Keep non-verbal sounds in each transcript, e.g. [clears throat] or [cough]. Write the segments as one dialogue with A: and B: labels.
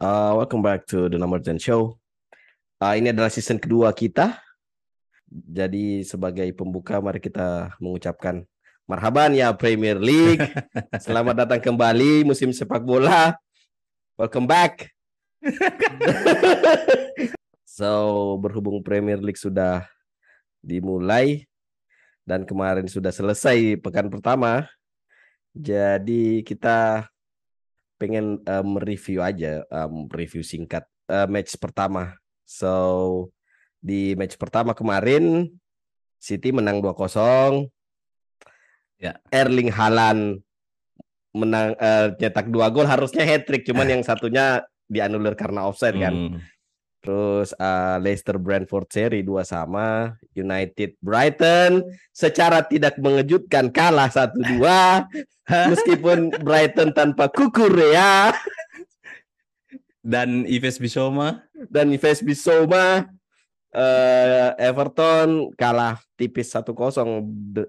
A: Uh, welcome back to the Number 10 Show. Uh, ini adalah season kedua kita. Jadi sebagai pembuka mari kita mengucapkan marhaban ya Premier League. [laughs] Selamat datang kembali musim sepak bola. Welcome back. [laughs] so berhubung Premier League sudah dimulai dan kemarin sudah selesai pekan pertama. Jadi kita pengen mereview aja um, review singkat uh, match pertama. So di match pertama kemarin City menang 2-0. Ya. Erling Haaland menang uh, cetak dua gol harusnya hat trick cuman [laughs] yang satunya dianulir karena offside kan. Hmm. Terus uh, Leicester Brentford seri dua sama, United Brighton secara tidak mengejutkan kalah satu dua [laughs] meskipun Brighton tanpa kukur ya.
B: Dan Ives Bisoma
A: dan Ives Bisoma uh, Everton kalah tipis 1-0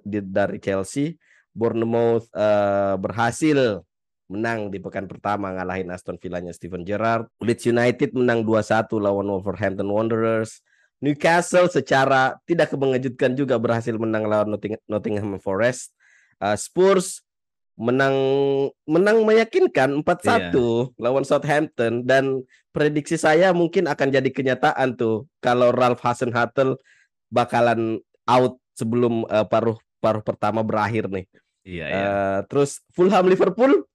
A: dari Chelsea. Bournemouth uh, berhasil menang di pekan pertama ngalahin Aston Villa-nya Steven Gerrard. Leeds United menang 2-1 lawan Wolverhampton Wanderers. Newcastle secara tidak mengejutkan juga berhasil menang lawan Nottingham Forest. Uh, Spurs menang menang meyakinkan 4-1 yeah. lawan Southampton dan prediksi saya mungkin akan jadi kenyataan tuh kalau Ralph Hasenhuttl bakalan out sebelum uh, paruh paruh pertama berakhir nih. Iya, yeah, uh, terus Fulham Liverpool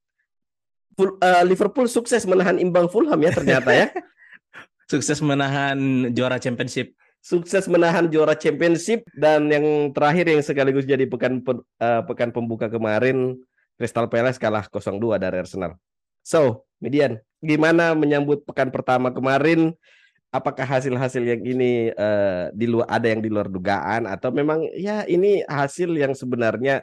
A: uh, Liverpool sukses menahan imbang Fulham ya ternyata ya. [laughs]
B: sukses menahan juara championship
A: sukses menahan juara championship dan yang terakhir yang sekaligus jadi pekan uh, pekan pembuka kemarin Crystal Palace kalah 0-2 dari Arsenal. So, Median, gimana menyambut pekan pertama kemarin? Apakah hasil-hasil yang ini uh, di luar ada yang di luar dugaan atau memang ya ini hasil yang sebenarnya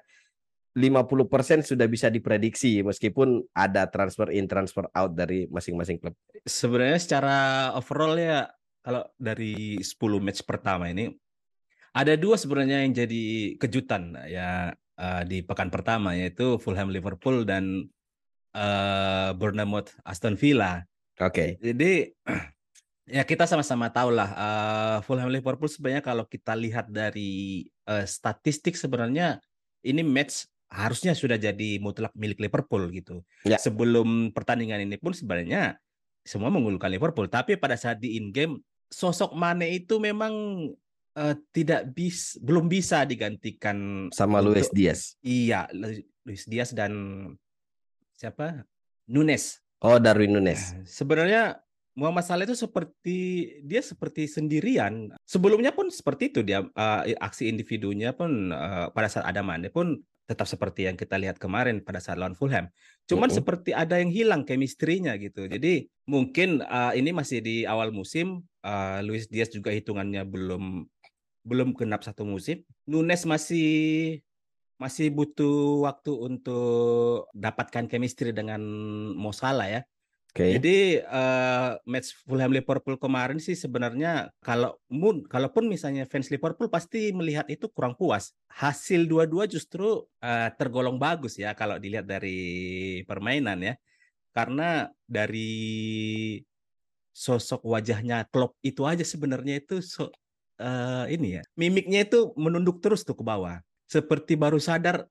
A: 50% sudah bisa diprediksi meskipun ada transfer in transfer out dari masing-masing klub.
B: Sebenarnya secara overall ya kalau dari 10 match pertama ini ada dua sebenarnya yang jadi kejutan ya uh, di pekan pertama yaitu Fulham Liverpool dan uh, Bournemouth Aston Villa.
A: Oke. Okay.
B: Jadi ya kita sama-sama tahu lah uh, Fulham Liverpool sebenarnya kalau kita lihat dari uh, statistik sebenarnya ini match harusnya sudah jadi mutlak milik Liverpool gitu. Ya. Sebelum pertandingan ini pun sebenarnya semua mengunggulkan Liverpool, tapi pada saat di in game sosok Mane itu memang uh, tidak bis belum bisa digantikan
A: sama untuk, Luis Diaz.
B: Iya, Luis Diaz dan siapa? Nunes.
A: Oh, Darwin Nunes.
B: Nah, sebenarnya Muhammad Salah itu seperti dia seperti sendirian. Sebelumnya pun seperti itu dia uh, aksi individunya pun uh, pada saat ada Mane pun tetap seperti yang kita lihat kemarin pada saat lawan Fulham. Cuman uh -huh. seperti ada yang hilang chemistry-nya gitu. Jadi mungkin uh, ini masih di awal musim. Uh, Luis Diaz juga hitungannya belum belum genap satu musim. Nunes masih masih butuh waktu untuk dapatkan chemistry dengan Mo Salah ya. Okay. Jadi uh, match Fulham Liverpool kemarin sih sebenarnya kalau mun kalaupun misalnya fans Liverpool pasti melihat itu kurang puas. Hasil dua-dua justru uh, tergolong bagus ya kalau dilihat dari permainan ya. Karena dari sosok wajahnya Klopp itu aja sebenarnya itu so, uh, ini ya. Mimiknya itu menunduk terus tuh ke bawah. Seperti baru sadar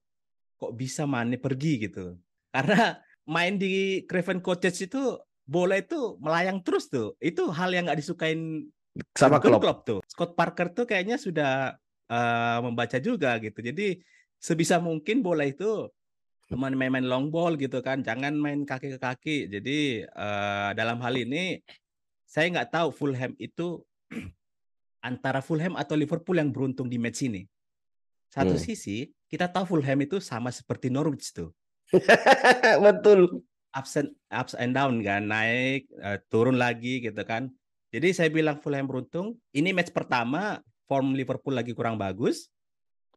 B: kok bisa Mane pergi gitu. Karena main di Craven Cottage itu bola itu melayang terus tuh. Itu hal yang nggak disukain
A: sama klub
B: tuh. Scott Parker tuh kayaknya sudah uh, membaca juga gitu. Jadi sebisa mungkin bola itu main-main long ball gitu kan, jangan main kaki ke kaki. Jadi uh, dalam hal ini saya nggak tahu Fulham itu [clears throat] antara Fulham atau Liverpool yang beruntung di match ini. Satu hmm. sisi kita tahu Fulham itu sama seperti Norwich tuh. [laughs]
A: Betul.
B: Ups and, ups and down kan, naik, uh, turun lagi gitu kan. Jadi saya bilang Fulham beruntung. Ini match pertama, form Liverpool lagi kurang bagus.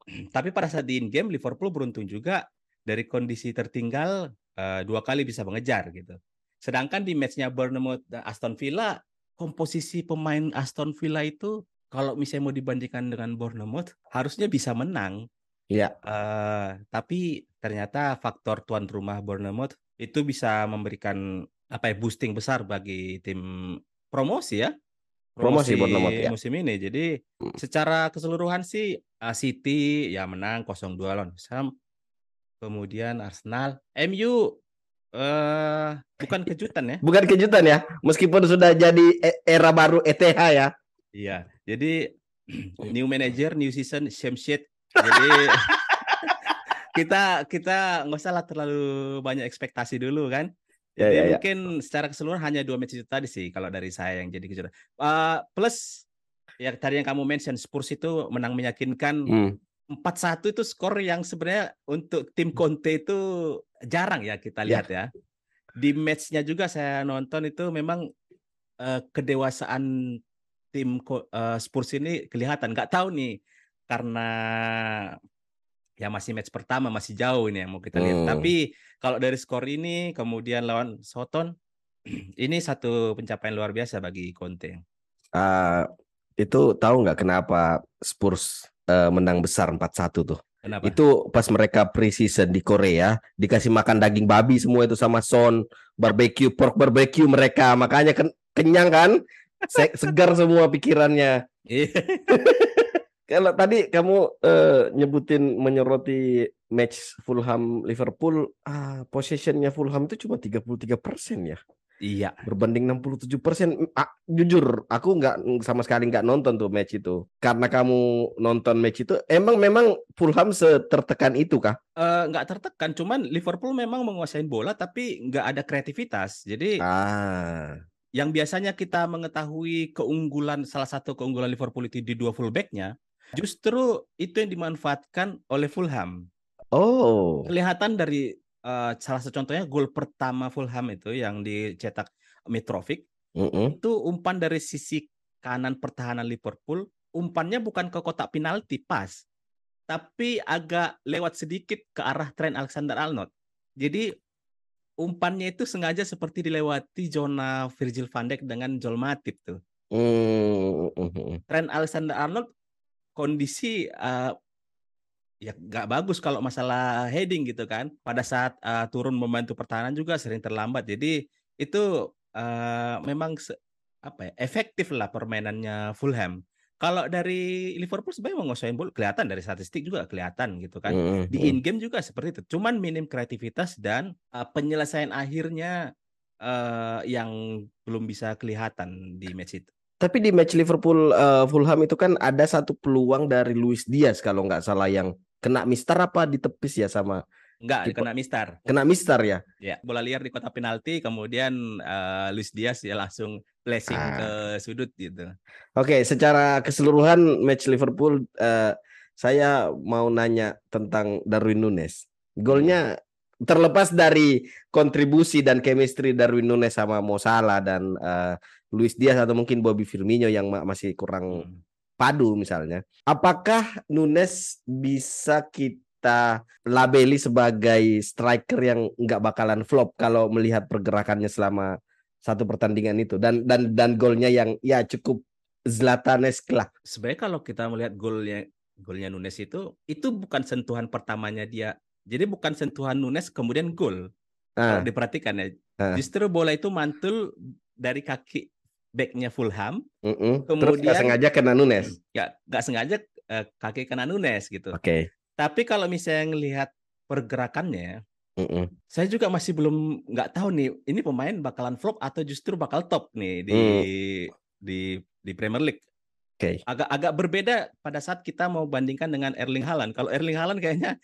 B: [clears throat] Tapi pada saat di in game Liverpool beruntung juga dari kondisi tertinggal uh, dua kali bisa mengejar gitu. Sedangkan di matchnya Bournemouth Aston Villa, komposisi pemain Aston Villa itu kalau misalnya mau dibandingkan dengan Bournemouth harusnya bisa menang.
A: Iya.
B: Uh, tapi ternyata faktor tuan rumah Bournemouth itu bisa memberikan apa ya boosting besar bagi tim promosi ya.
A: Promosi Bournemouth, ya.
B: musim ini. Jadi
A: Hmm.
B: secara keseluruhan sih uh, City ya menang 0-2 lawan Sam. Kemudian Arsenal, MU eh bukan [laughs] kejutan ya.
A: Bukan kejutan ya, meskipun sudah jadi e- era baru ETH ya.
B: Iya, jadi [clears throat] new manager, new season, same shit. Jadi kita kita nggak usah lah terlalu banyak ekspektasi dulu kan.
A: Ya,
B: Jadi
A: ya, ya.
B: mungkin secara keseluruhan hanya dua match itu tadi sih kalau dari saya yang jadi kejutan. Eh, plus ya tadi yang kamu mention Spurs itu menang meyakinkan
A: Hmm.
B: 4-1 itu skor yang sebenarnya untuk tim Conte itu jarang ya kita
A: Ya.
B: lihat ya. Di matchnya juga saya nonton itu memang eh, kedewasaan tim eh, Spurs ini kelihatan. Nggak tahu nih karena ya masih match pertama masih jauh ini yang mau kita lihat.
A: Hmm.
B: Tapi kalau dari skor ini kemudian lawan Soton [clears throat] ini satu pencapaian luar biasa bagi Conte.
A: Ah, itu tahu nggak kenapa Spurs eh, menang besar 4-1 tuh?
B: Kenapa?
A: Itu pas mereka pre-season di Korea dikasih makan daging babi semua itu sama Son, barbecue, pork barbecue mereka, makanya ken- kenyang kan? Se- segar semua pikirannya. [laughs] Kalau tadi kamu eh, nyebutin menyoroti match Fulham Liverpool, ah possessionnya Fulham itu cuma 33% ya.
B: Iya.
A: berbanding 67 persen. jujur, aku nggak sama sekali nggak nonton tuh match itu. Karena kamu nonton match itu, emang memang Fulham setertekan itu kah?
B: Eh, nggak tertekan, cuman Liverpool memang menguasai bola tapi nggak ada kreativitas. Jadi
A: Ah,
B: yang biasanya kita mengetahui keunggulan salah satu keunggulan Liverpool itu di dua fullbacknya, justru itu yang dimanfaatkan oleh Fulham.
A: oh,
B: Kelihatan dari eh, salah satu contohnya gol pertama Fulham itu yang dicetak Mitrovic
A: mm-mm.
B: itu umpan dari sisi kanan pertahanan Liverpool, umpannya bukan ke kotak penalti pas, tapi agak lewat sedikit ke arah Trent Alexander-Arnold. Jadi umpannya itu sengaja seperti dilewati zona Virgil van Dijk dengan Joel Matip tuh.
A: Mm, mm, mm.
B: Trent Alexander-Arnold kondisi eh, ya nggak bagus kalau masalah heading gitu kan. Pada saat eh, turun membantu pertahanan juga sering terlambat. Jadi itu eh, memang se- apa ya efektif lah permainannya Fulham. Kalau dari Liverpool sebenarnya menguasain bola kelihatan dari statistik juga kelihatan gitu kan.
A: Mm,
B: Di in game juga seperti itu. Cuman minim kreativitas dan eh, penyelesaian akhirnya eh, yang belum bisa kelihatan di match itu.
A: Tapi di match Liverpool eh, Fulham itu kan ada satu peluang dari Luis Diaz kalau nggak salah yang kena mister apa ditepis ya sama
B: Enggak,
A: Tipe-
B: kena mistar.
A: kena mister ya.
B: Ya, bola liar di kotak penalti, kemudian eh, Luis Diaz ya langsung flashing
A: Ah.
B: ke sudut gitu.
A: Oke, secara keseluruhan match Liverpool, eh, saya mau nanya tentang Darwin Nunes. Golnya terlepas dari kontribusi dan chemistry Darwin Nunes sama Mo Salah dan eh, Luis Diaz atau mungkin Bobby Firmino yang ma- masih kurang
B: Hmm.
A: padu misalnya. Apakah Nunes bisa kita labeli sebagai striker yang nggak bakalan flop kalau melihat pergerakannya selama satu pertandingan itu dan dan dan golnya yang ya cukup Zlatanesk lah.
B: Sebenarnya kalau kita melihat golnya golnya Nunes itu itu bukan sentuhan pertamanya dia. Jadi bukan sentuhan Nunes kemudian gol. Kalau
A: Nah,
B: diperhatikan ya.
A: Ah.
B: Justru bola itu mantul dari kaki backnya Fulham,
A: mm-mm. terus
B: kemudian-
A: nggak sengaja kena Nunes.
B: ya nggak sengaja eh, kaki kena Nunes gitu.
A: Oke.
B: Tapi kalau misalnya ngelihat pergerakannya,
A: mm-mm.
B: saya juga masih belum nggak tahu nih ini pemain bakalan flop atau justru bakal top nih di di di Premier League.
A: Oke.
B: Agak agak berbeda pada saat kita mau bandingkan dengan Erling Haaland. Kalau Erling Haaland kayaknya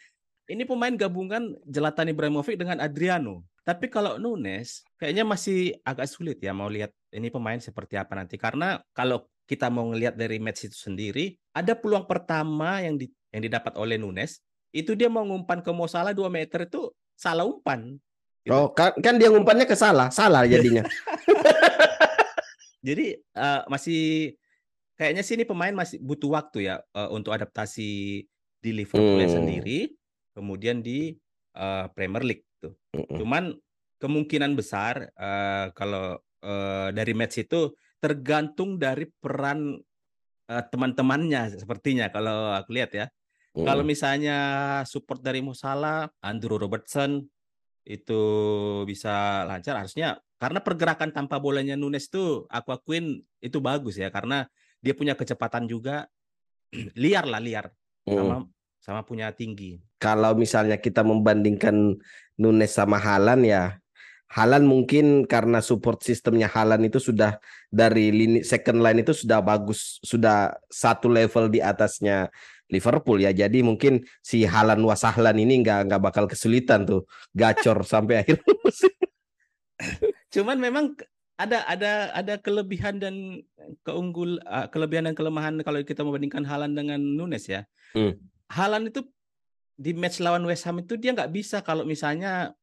B: ini pemain gabungan Zlatan Ibrahimovic dengan Adriano. Tapi kalau Nunes kayaknya masih agak sulit ya mau lihat ini pemain seperti apa nanti karena kalau kita mau ngelihat dari match itu sendiri ada peluang pertama yang di, yang didapat oleh Nunes itu dia mau ngumpan ke Mo Salah 2 meter itu salah umpan. Gitu.
A: Oh, kan, kan dia ngumpannya ke salah, salah jadinya. [laughs]
B: Jadi eh, masih kayaknya sih ini pemain masih butuh waktu ya eh, untuk adaptasi di Liverpool
A: Hmm.
B: sendiri, kemudian di eh, Premier League tuh.
A: Mm-mm.
B: Cuman kemungkinan besar eh, kalau eh, dari match itu tergantung dari peran eh, teman-temannya sepertinya kalau aku lihat ya.
A: Mm.
B: Kalau misalnya support dari Musala, Andrew Robertson itu bisa lancar, harusnya karena pergerakan tanpa bolanya Nunes tuh aku akuin itu bagus ya karena dia punya kecepatan juga [clears throat] liar lah liar sama sama punya tinggi.
A: Kalau misalnya kita membandingkan Nunes sama Halan ya Halan mungkin karena support sistemnya Halan itu sudah dari lini second line itu sudah bagus, sudah satu level di atasnya Liverpool ya. Jadi mungkin si Halan Wasahlan ini nggak nggak bakal kesulitan tuh gacor [laughs] sampai akhir musim.
B: Cuman memang ada ada ada kelebihan dan keunggul uh, kelebihan dan kelemahan kalau kita membandingkan Halan dengan Nunes ya. Hmm. Halan itu di match lawan West Ham itu dia nggak bisa kalau misalnya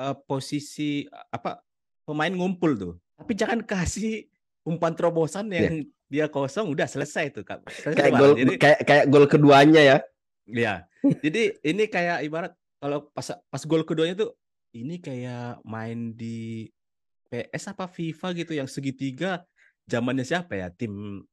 B: uh, posisi apa pemain ngumpul tuh. Tapi jangan [laughs] kasih umpan terobosan yang yeah. dia kosong udah selesai tuh kak.
A: Kayak gol kayak kayak gol keduanya ya.
B: Iya. Jadi ini kayak ibarat kalau pas pas gol keduanya tuh ini kayak main di PS apa FIFA gitu yang segitiga zamannya siapa ya tim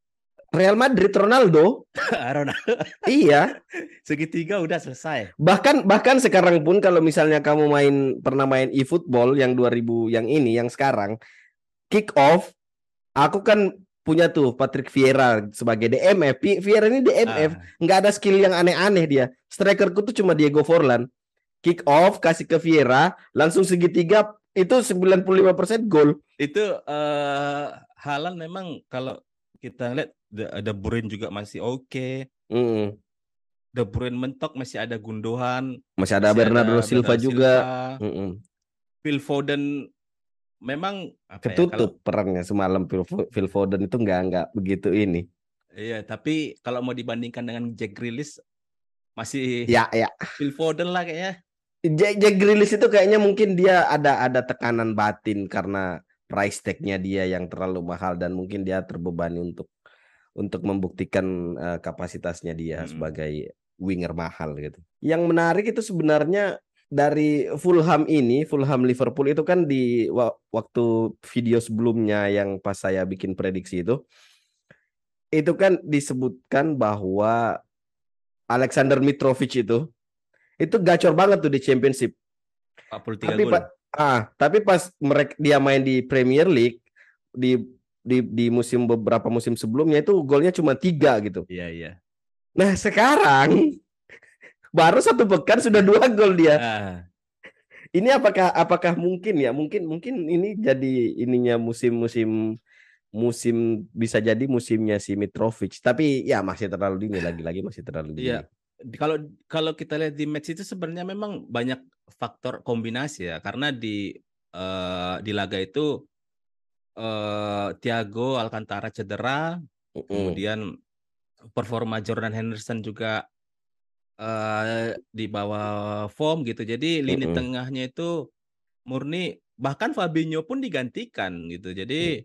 A: Real Madrid Ronaldo. [laughs]
B: Ronaldo.
A: iya. [laughs]
B: Segitiga udah selesai.
A: Bahkan bahkan sekarang pun kalau misalnya kamu main pernah main e-football yang 2000 yang ini yang sekarang kick off aku kan punya tuh Patrick Vieira sebagai DMF. Vieira ini DMF, ah. nggak ada skill yang aneh-aneh dia. Strikerku tuh cuma Diego Forlan kick off kasih ke Vieira langsung segitiga itu 95% gol
B: itu uh, Halan memang kalau kita lihat ada Bruyne juga masih oke okay. mm. De Bruyne mentok masih ada Gundogan
A: masih ada masih Bernardo ada Silva Bernardo juga
B: Silva. Mm. Phil Foden memang
A: apa ketutup ya, kalau... perannya semalam Phil, Phil Foden itu nggak nggak begitu ini
B: iya tapi kalau mau dibandingkan dengan Jack Grealish masih
A: ya ya
B: Phil Foden lah kayaknya
A: Jack, Jack Grealish itu kayaknya mungkin dia ada ada tekanan batin karena price tag-nya dia yang terlalu mahal dan mungkin dia terbebani untuk untuk membuktikan uh, kapasitasnya dia hmm. sebagai winger mahal gitu. Yang menarik itu sebenarnya dari Fulham ini, Fulham Liverpool itu kan di waktu video sebelumnya yang pas saya bikin prediksi itu itu kan disebutkan bahwa Alexander Mitrovic itu itu gacor banget tuh di championship.
B: 43 tapi gol.
A: Ah, tapi pas mereka dia main di Premier League di di di musim beberapa musim sebelumnya itu golnya cuma tiga gitu.
B: Iya iya.
A: Nah sekarang [laughs] baru satu pekan sudah dua gol dia. Ah. Ini apakah apakah mungkin ya mungkin mungkin ini jadi ininya musim-musim musim bisa jadi musimnya si Mitrovic tapi ya masih terlalu dini lagi-lagi masih terlalu dini. Iya
B: kalau kalau kita lihat di match itu sebenarnya memang banyak faktor kombinasi ya karena di uh, di laga itu uh, Thiago Alcantara cedera, uh -uh. kemudian performa Jordan Henderson juga uh, di bawah form gitu. Jadi lini uh -uh. tengahnya itu murni bahkan Fabinho pun digantikan gitu. Jadi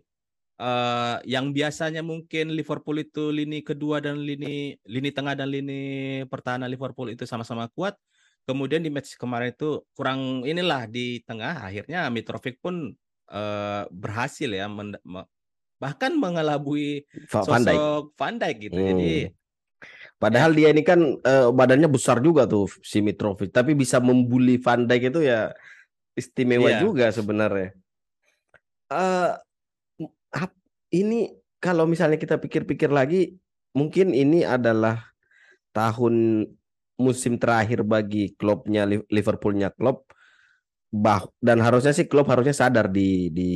B: uh, yang biasanya mungkin Liverpool itu lini kedua dan lini lini tengah dan lini pertahanan Liverpool itu sama-sama kuat. Kemudian di match kemarin itu kurang inilah di tengah akhirnya Mitrovic pun uh, berhasil ya men, me, bahkan mengelabui sosok Van Dijk gitu. Hmm. Jadi
A: padahal ya. dia ini kan uh, badannya besar juga tuh si Mitrovic, tapi bisa membuli Van Dijk itu ya istimewa yeah. juga sebenarnya. Uh, ini kalau misalnya kita pikir-pikir lagi, mungkin ini adalah tahun musim terakhir bagi klubnya Liverpoolnya klub bah dan harusnya sih klub harusnya sadar di di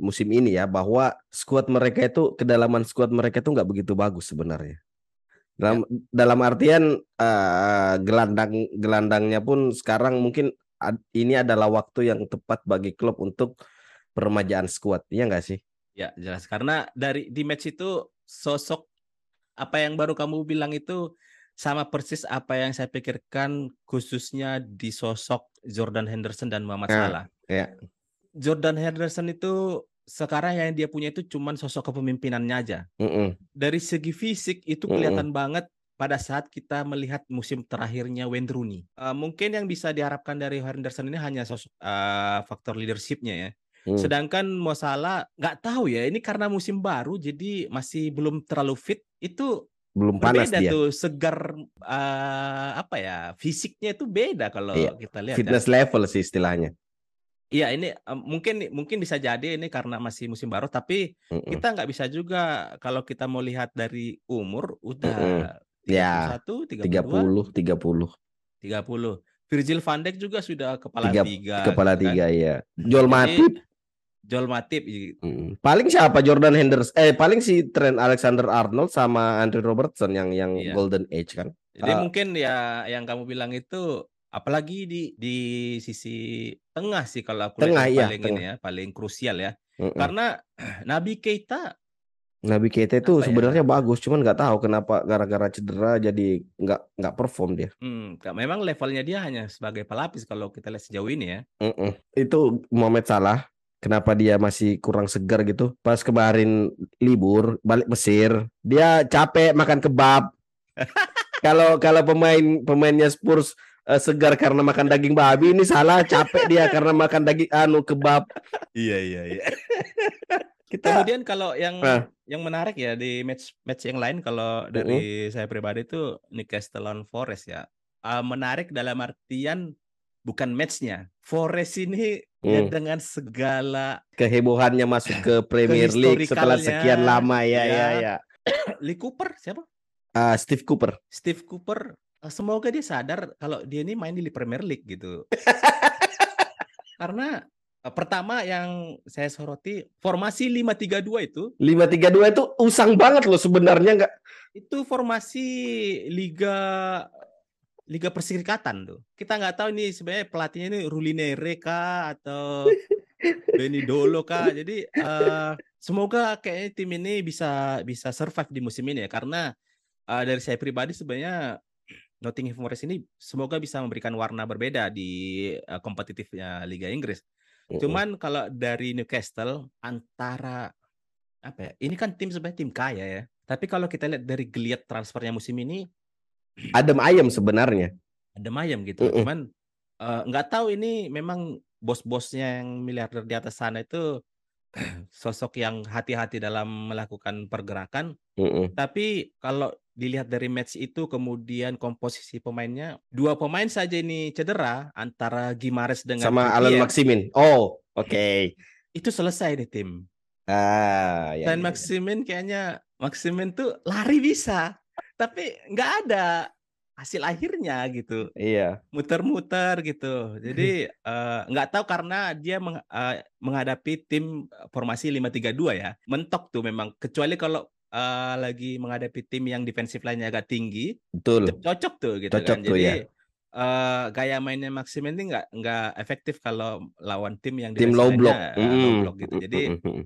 A: musim ini ya bahwa skuad mereka itu kedalaman skuad mereka itu nggak begitu bagus sebenarnya. Dalam ya. dalam artian uh, gelandang gelandangnya pun sekarang mungkin ini adalah waktu yang tepat bagi klub untuk peremajaan skuad ya nggak sih
B: Ya, jelas. Karena dari di match itu sosok apa yang baru kamu bilang itu sama persis apa yang saya pikirkan khususnya di sosok Jordan Henderson dan Muhammad ya, Salah.
A: Ya.
B: Jordan Henderson itu sekarang yang dia punya itu cuman sosok kepemimpinannya aja. Mm -mm. Dari segi fisik itu kelihatan mm -mm. banget pada saat kita melihat musim terakhirnya Wayne Rooney. Uh, mungkin yang bisa diharapkan dari Henderson ini hanya sosok uh, faktor leadershipnya ya. Hmm. Sedangkan Mo Salah nggak tahu ya, ini karena musim baru jadi masih belum terlalu fit. Itu
A: belum panas
B: beda dia. tuh segar uh, apa ya fisiknya itu beda kalau iya. kita lihat
A: fitness kan. level sih istilahnya
B: Iya ini um, mungkin mungkin bisa jadi ini karena masih musim baru tapi
A: Mm-mm.
B: kita nggak bisa juga kalau kita mau lihat dari umur udah
A: Ya,
B: 31, 32,
A: 30 30
B: 30. Virgil van Dijk juga sudah kepala
A: tiga
B: tiga,
A: kepala
B: gitu kan.
A: tiga ya. Joel Matip
B: Joel Matip i-
A: Mm. paling siapa Jordan Henderson eh paling si Trent Alexander Arnold sama Andrew Robertson yang yang
B: Iya.
A: golden age kan.
B: Jadi
A: Ah.
B: mungkin ya yang kamu bilang itu apalagi di di sisi tengah sih kalau aku lihat
A: Tengah, iya,
B: paling
A: tengah.
B: ini ya, paling krusial ya.
A: Mm-mm.
B: Karena [clears throat] Nabi Keita
A: Nabi Keita itu
B: ya?
A: sebenarnya bagus, cuman nggak tahu kenapa gara-gara cedera jadi nggak nggak perform dia.
B: hmm, memang levelnya dia hanya sebagai pelapis kalau kita lihat sejauh ini ya.
A: Mm-mm. Itu Mohamed Salah, kenapa dia masih kurang segar gitu? Pas kemarin libur balik Mesir, dia capek makan kebab. [laughs] Kalau kalau pemain pemainnya Spurs eh, segar karena makan daging babi, ini salah capek dia karena makan daging anu kebab.
B: Iya iya iya. [laughs]
A: Kita
B: Kemudian kalau yang
A: Ah.
B: yang menarik ya di match match yang lain kalau dari saya pribadi itu Newcastle lawan Forest ya. Ah, menarik dalam artian bukan matchnya. Forest ini ya
A: Hmm.
B: dengan segala
A: kehebohannya masuk ke [laughs] Premier League setelah sekian lama ya
B: ya.
A: ya ya. [coughs]
B: Lee Cooper siapa?
A: Ah, Steve Cooper.
B: Steve Cooper. eh, Semoga dia sadar kalau dia ini main di Premier League gitu. [laughs] Karena eh, pertama yang saya soroti formasi 5-3-2 itu
A: 532 itu usang banget loh sebenarnya nggak
B: itu formasi liga liga perserikatan tuh. Kita nggak tahu ini sebenarnya pelatihnya ini Rulinere kah atau [laughs] Benny Dolo kah. Jadi eh, semoga kayaknya tim ini bisa bisa survive di musim ini ya karena eh, dari saya pribadi sebenarnya Nottingham Forest ini semoga bisa memberikan warna berbeda di eh, kompetitifnya Liga Inggris. Cuman kalau dari Newcastle antara apa ya? Ini kan tim sebenarnya tim kaya ya. Tapi kalau kita lihat dari geliat transfernya musim ini
A: adem ayam sebenarnya.
B: ada mayam gitu.
A: Mm-mm.
B: Cuman eh, nggak tahu ini memang bos-bosnya yang miliarder di atas sana itu [clears throat] sosok yang hati-hati dalam melakukan pergerakan.
A: Mm-mm.
B: Tapi kalau dilihat dari match itu kemudian komposisi pemainnya dua pemain saja ini cedera antara Gimares dengan
A: Sama Alan
B: Trippier,
A: Maximin. Oh, oke. [laughs]
B: itu selesai nih tim.
A: Ah, ya,
B: Dan
A: ya, ya.
B: Maximin kayaknya Maximin tuh lari bisa, tapi nggak ada hasil akhirnya gitu.
A: Iya.
B: Muter-muter gitu. Jadi [laughs] eh, nggak tahu karena dia meng- eh, menghadapi tim formasi 5-3-2 ya. Mentok tuh memang kecuali kalau eh, lagi menghadapi tim yang defensif lainnya agak tinggi,
A: Betul.
B: cocok tuh gitu
A: Cocok
B: kan.
A: tuh,
B: Jadi
A: ya.
B: eh, gaya mainnya Maximin ini nggak nggak efektif kalau lawan tim yang
A: Tim low block.
B: eh, low block gitu. Jadi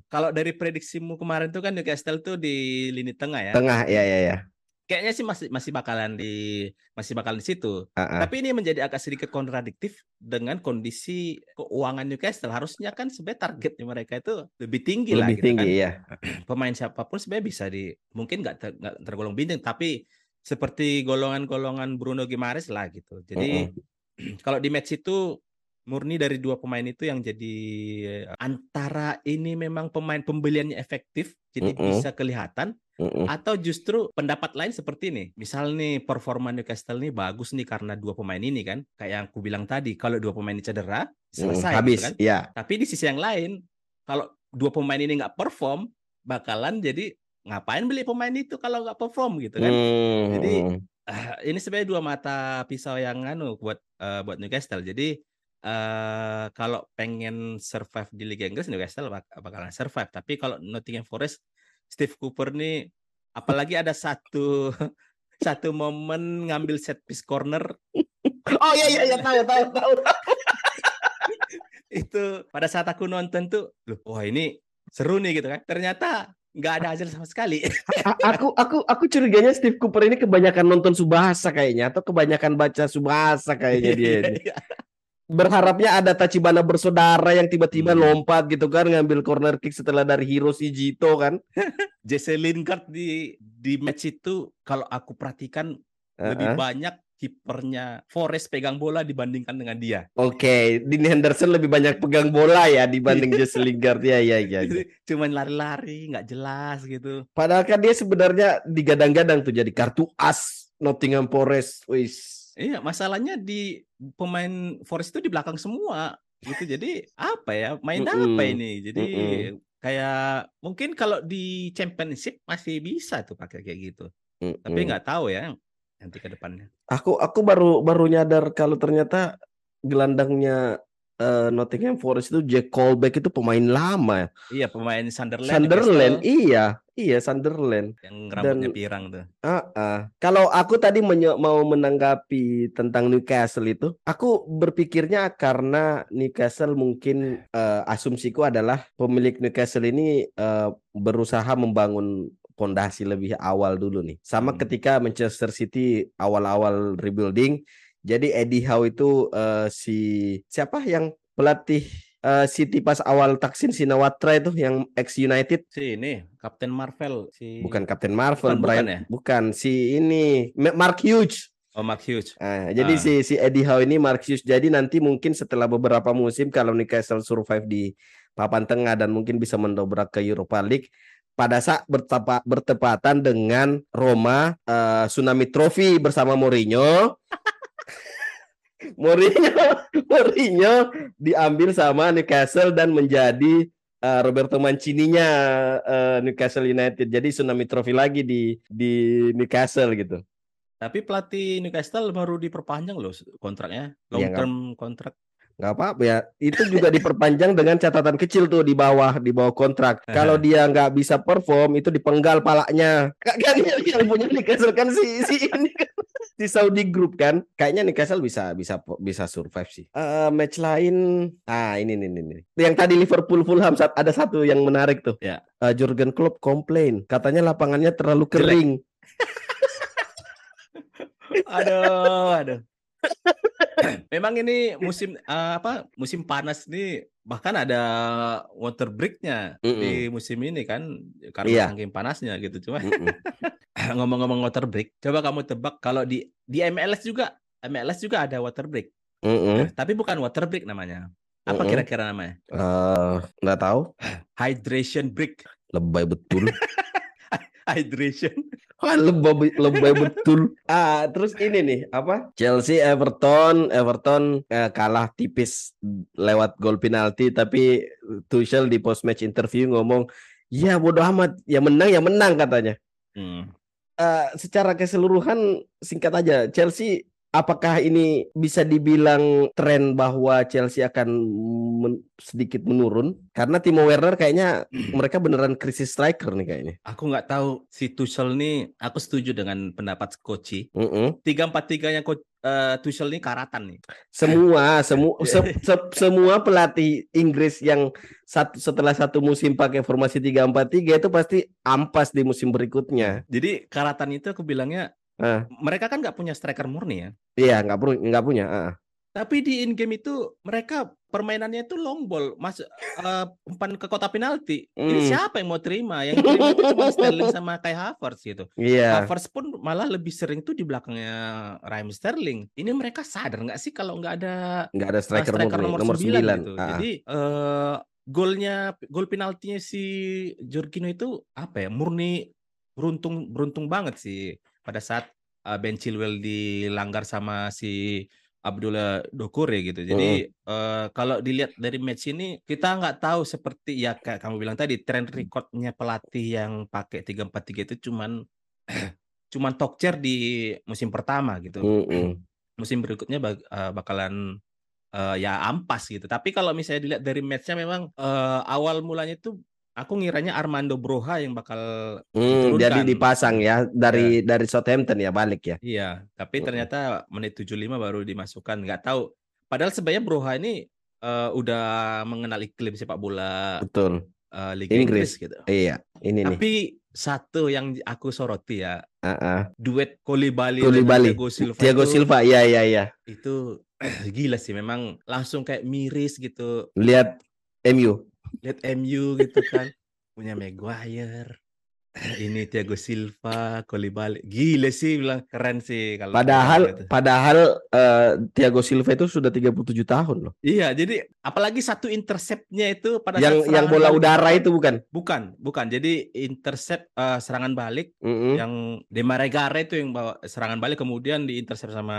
B: kalau dari prediksimu kemarin tuh kan Newcastle tuh di lini tengah ya.
A: tengah ya ya ya.
B: Kayaknya sih masih masih bakalan di masih bakalan di situ.
A: Ah, ah.
B: Tapi ini menjadi agak sedikit kontradiktif dengan kondisi keuangan Newcastle. Harusnya kan sebenarnya targetnya mereka itu lebih tinggi lah
A: Lebih
B: gitu
A: tinggi
B: kan.
A: ya. [clears throat]
B: Pemain siapa pun sebenarnya bisa di mungkin nggak ter- tergolong bintang tapi seperti golongan-golongan Bruno Gimares lah gitu. Jadi [clears throat] kalau di match itu murni dari dua pemain itu yang jadi antara ini memang pemain pembeliannya efektif jadi
A: Mm-mm.
B: bisa kelihatan
A: Mm-mm.
B: atau justru pendapat lain seperti ini. Misal nih performa Newcastle nih bagus nih karena dua pemain ini kan. Kayak yang aku bilang tadi, kalau dua pemain ini cedera,
A: Mm,
B: selesai gitu
A: habis.
B: kan.
A: Ya.
B: Tapi di sisi yang lain, kalau dua pemain ini nggak perform, bakalan jadi ngapain beli pemain itu kalau nggak perform gitu kan.
A: Mm,
B: Jadi,
A: mm.
B: Ah, ini sebenarnya dua mata pisau yang anu buat eh, buat Newcastle. Jadi eh kalau pengen survive di Liga Inggris Newcastle bak- bakalan survive. Tapi kalau Nottingham Forest Steve Cooper nih apalagi ada satu [laughs] satu momen ngambil set piece corner
A: Oh iya iya iya tahu tahu tahu. [laughs]
B: itu pada saat aku nonton tuh loh wah ini seru nih gitu kan. Ternyata nggak ada hasil sama sekali.
A: Aku aku aku curiganya Steve Cooper ini kebanyakan nonton Subasa kayaknya atau kebanyakan baca Subasa kayaknya dia ini. Berharapnya ada Tachibana bersaudara yang tiba-tiba
B: Hmm.
A: lompat gitu kan ngambil corner kick setelah dari Hiroshi Jito kan. [laughs]
B: Jesse Lingard di di match itu kalau aku perhatikan lebih
A: Heeh.
B: banyak kipernya Forest pegang bola dibandingkan dengan dia.
A: Oke, Dean Henderson lebih banyak pegang bola ya dibanding [laughs] Jesse Lingard ya ya ya. ya. [laughs]
B: Cuman lari-lari nggak jelas gitu.
A: Padahal kan dia sebenarnya digadang-gadang tuh jadi kartu as Nottingham Forest. Wis.
B: Iya, masalahnya di pemain Forest itu di belakang semua. gitu. Jadi apa ya? Main apa
A: Mm-mm.
B: ini? Jadi
A: Mm-mm.
B: kayak mungkin kalau di championship masih bisa tuh pakai kayak gitu. Tapi
A: Mm-mm.
B: nggak tahu ya nanti ke depannya.
A: Aku aku baru baru nyadar kalau ternyata gelandangnya eh, Nottingham Forest itu Jack Colback itu pemain lama ya.
B: Iya, pemain Sunderland,
A: Sunderland, iya, iya Sunderland.
B: yang rambutnya
A: Dan
B: pirang tuh.
A: ah ah. kalau aku tadi mau menanggapi tentang Newcastle itu, aku berpikirnya karena Newcastle mungkin eh, asumsiku adalah pemilik Newcastle ini eh, berusaha membangun pondasi lebih awal dulu nih. Sama
B: Hmm.
A: ketika Manchester City awal-awal rebuilding, jadi Eddie Howe itu eh, si siapa yang pelatih eh, City pas awal Taksin Sinawatra itu yang ex United
B: Si ini Kapten Marvel si
A: bukan Captain Marvel
B: Bukan, bukan
A: Brian
B: ya?
A: bukan si ini Ma- Mark Hughes
B: Oh Mark Hughes.
A: Ah, jadi
B: Ah.
A: si si Eddie Howe ini Mark Hughes jadi nanti mungkin setelah beberapa musim kalau Newcastle survive di papan tengah dan mungkin bisa mendobrak ke Europa League pada saat bertepa- bertepatan dengan Roma eh, Tsunami Trophy bersama Mourinho [laughs] [laughs] Mourinho Mourinho diambil sama Newcastle dan menjadi eh, Roberto Mancini-nya eh, Newcastle United. Jadi Tsunami Trophy lagi di di Newcastle gitu.
B: Tapi pelatih Newcastle baru diperpanjang loh kontraknya, long
A: Iya, nggak-
B: term kontrak.
A: Nggak apa-apa ya. Itu juga diperpanjang dengan catatan kecil tuh di bawah di bawah kontrak. Kalau dia nggak bisa perform itu dipenggal palanya. Kan kan yang, punya Newcastle kan si si ini kan si Saudi Group kan. Kayaknya Newcastle bisa bisa bisa survive sih. Eh, match lain ah ini nih ini, ini. Yang tadi Liverpool Fulham saat ada satu yang menarik tuh.
B: Ya.
A: Eh, Jurgen Klopp komplain katanya lapangannya terlalu kering. [laughs]
B: Aduh, aduh. [coughs] Memang ini musim eh, apa? Musim panas nih bahkan ada water breaknya di musim ini kan karena
A: Iya.
B: saking panasnya gitu. Cuma
A: Mm-mm. [coughs]
B: ngomong-ngomong water break, coba kamu tebak kalau di di MLS juga MLS juga ada water break.
A: Mm-mm.
B: Tapi bukan water break namanya. Apa kira-kira namanya?
A: Eh, nggak tahu.
B: Hydration break.
A: Lebay betul. [laughs] [laughs]
B: Hydration.
A: Wah, lebay, lebay betul. Ah, terus ini nih, apa? Chelsea Everton, Everton eh, kalah tipis lewat gol penalti tapi Tuchel di post match interview ngomong, "Ya bodoh amat, ya menang ya menang," katanya.
B: Hmm.
A: Eh, secara keseluruhan singkat aja, Chelsea apakah ini bisa dibilang tren bahwa Chelsea akan men- sedikit menurun? Karena Timo Werner kayaknya [clears throat] mereka beneran krisis striker nih kayaknya.
B: Aku nggak tahu si Tuchel nih. Aku setuju dengan pendapat Koci. Tiga empat tiganya Coach eh, Tuchel nih karatan nih.
A: Semua, semua, [laughs] se- se- semua pelatih Inggris yang satu, setelah satu musim pakai formasi 3-4-3 itu pasti ampas di musim berikutnya.
B: Jadi karatan itu aku bilangnya
A: Ah.
B: mereka kan nggak punya striker murni ya.
A: Iya, nggak perlu, nggak punya. ah.
B: Tapi di in game itu mereka permainannya itu long ball, masuk eh, umpan ke kotak penalti. Ini
A: Hmm.
B: siapa yang mau terima? Yang terima itu cuma Sterling sama Kai Havertz gitu.
A: Iya,
B: Havertz pun malah lebih sering tuh di belakangnya Raheem Sterling. Ini mereka sadar nggak sih kalau nggak ada
A: nggak ada
B: uh,
A: striker,
B: striker nomor,
A: nomor
B: 9
A: 9.
B: gitu.
A: Ah,
B: Jadi eh golnya gol penaltinya si Jorginho itu apa ya? Murni beruntung beruntung banget sih pada saat uh, Ben Chilwell dilanggar sama si Abdullah Dokore gitu. Jadi eh, kalau dilihat dari match ini kita nggak tahu seperti ya kayak kamu bilang tadi tren recordnya pelatih yang pakai 3-4-3 itu cuman [clears throat] cuman talk chair di musim pertama gitu
A: mm-mm.
B: musim berikutnya bak- eh, bakalan eh, ya ampas gitu. Tapi kalau misalnya dilihat dari matchnya memang eh, awal mulanya itu aku ngiranya Armando Broha yang bakal
A: Hmm, jadi dipasang ya dari dari Southampton ya balik ya.
B: Iya, tapi
A: Mm-mm.
B: ternyata menit 75 baru dimasukkan. Nggak tahu. Padahal sebenarnya Broha ini eh, udah mengenal iklim sepak bola
A: Betul.
B: eh, Liga
A: Inggris.
B: Inggris gitu.
A: Iya, ini nih.
B: Tapi satu yang aku soroti ya,
A: Ah, ah.
B: duet Koulibaly. dengan Thiago Silva
A: Thiago Silva, iya iya iya.
B: itu [clears throat] gila sih memang langsung kayak miris gitu.
A: Lihat MU.
B: Lihat MU gitu kan. Punya Maguire ini Thiago Silva, Koulibaly. Gila sih bilang keren sih kalau
A: Padahal
B: gitu.
A: padahal eh, Thiago Silva itu sudah 37 tahun loh.
B: Iya, jadi apalagi satu interceptnya itu pada
A: Yang yang bola
B: balik.
A: udara itu bukan?
B: Bukan, bukan. Jadi intercept eh, serangan balik
A: Mm-mm.
B: yang Demaregare itu yang bawa serangan balik kemudian diintercept sama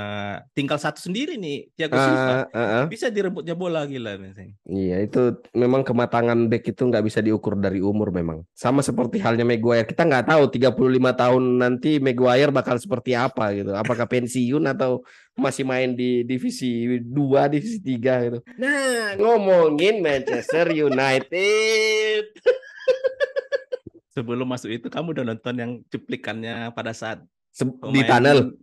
B: tinggal satu sendiri nih Thiago Silva.
A: Ah, ah, ah.
B: Bisa direbutnya bola gila misalnya.
A: Iya itu memang kematangan back itu nggak bisa diukur dari umur memang. Sama seperti halnya Maguire. Kita nggak tahu 35 tahun nanti Maguire bakal seperti apa gitu. Apakah pensiun atau masih main di divisi 2, divisi 3 gitu. Nah, ngomongin Manchester United.
B: Sebelum masuk itu kamu udah nonton yang cuplikannya pada saat
A: Se- di tunnel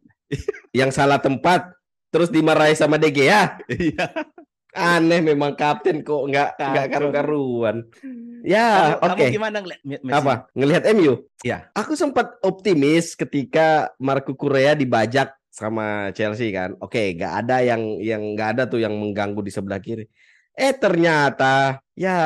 A: yang salah tempat terus dimarahi sama De Gea.
B: Iya.
A: Aneh memang kapten kok nggak nggak karu-karuan. Ya, oke.
B: Kamu gimana ngeliat Me- Messi?
A: Apa? Ngelihat MU?
B: Iya.
A: Aku sempat optimis ketika Marco Correa dibajak sama Chelsea kan. Oke, nggak ada yang yang nggak ada tuh yang mengganggu di sebelah kiri. Eh ternyata ya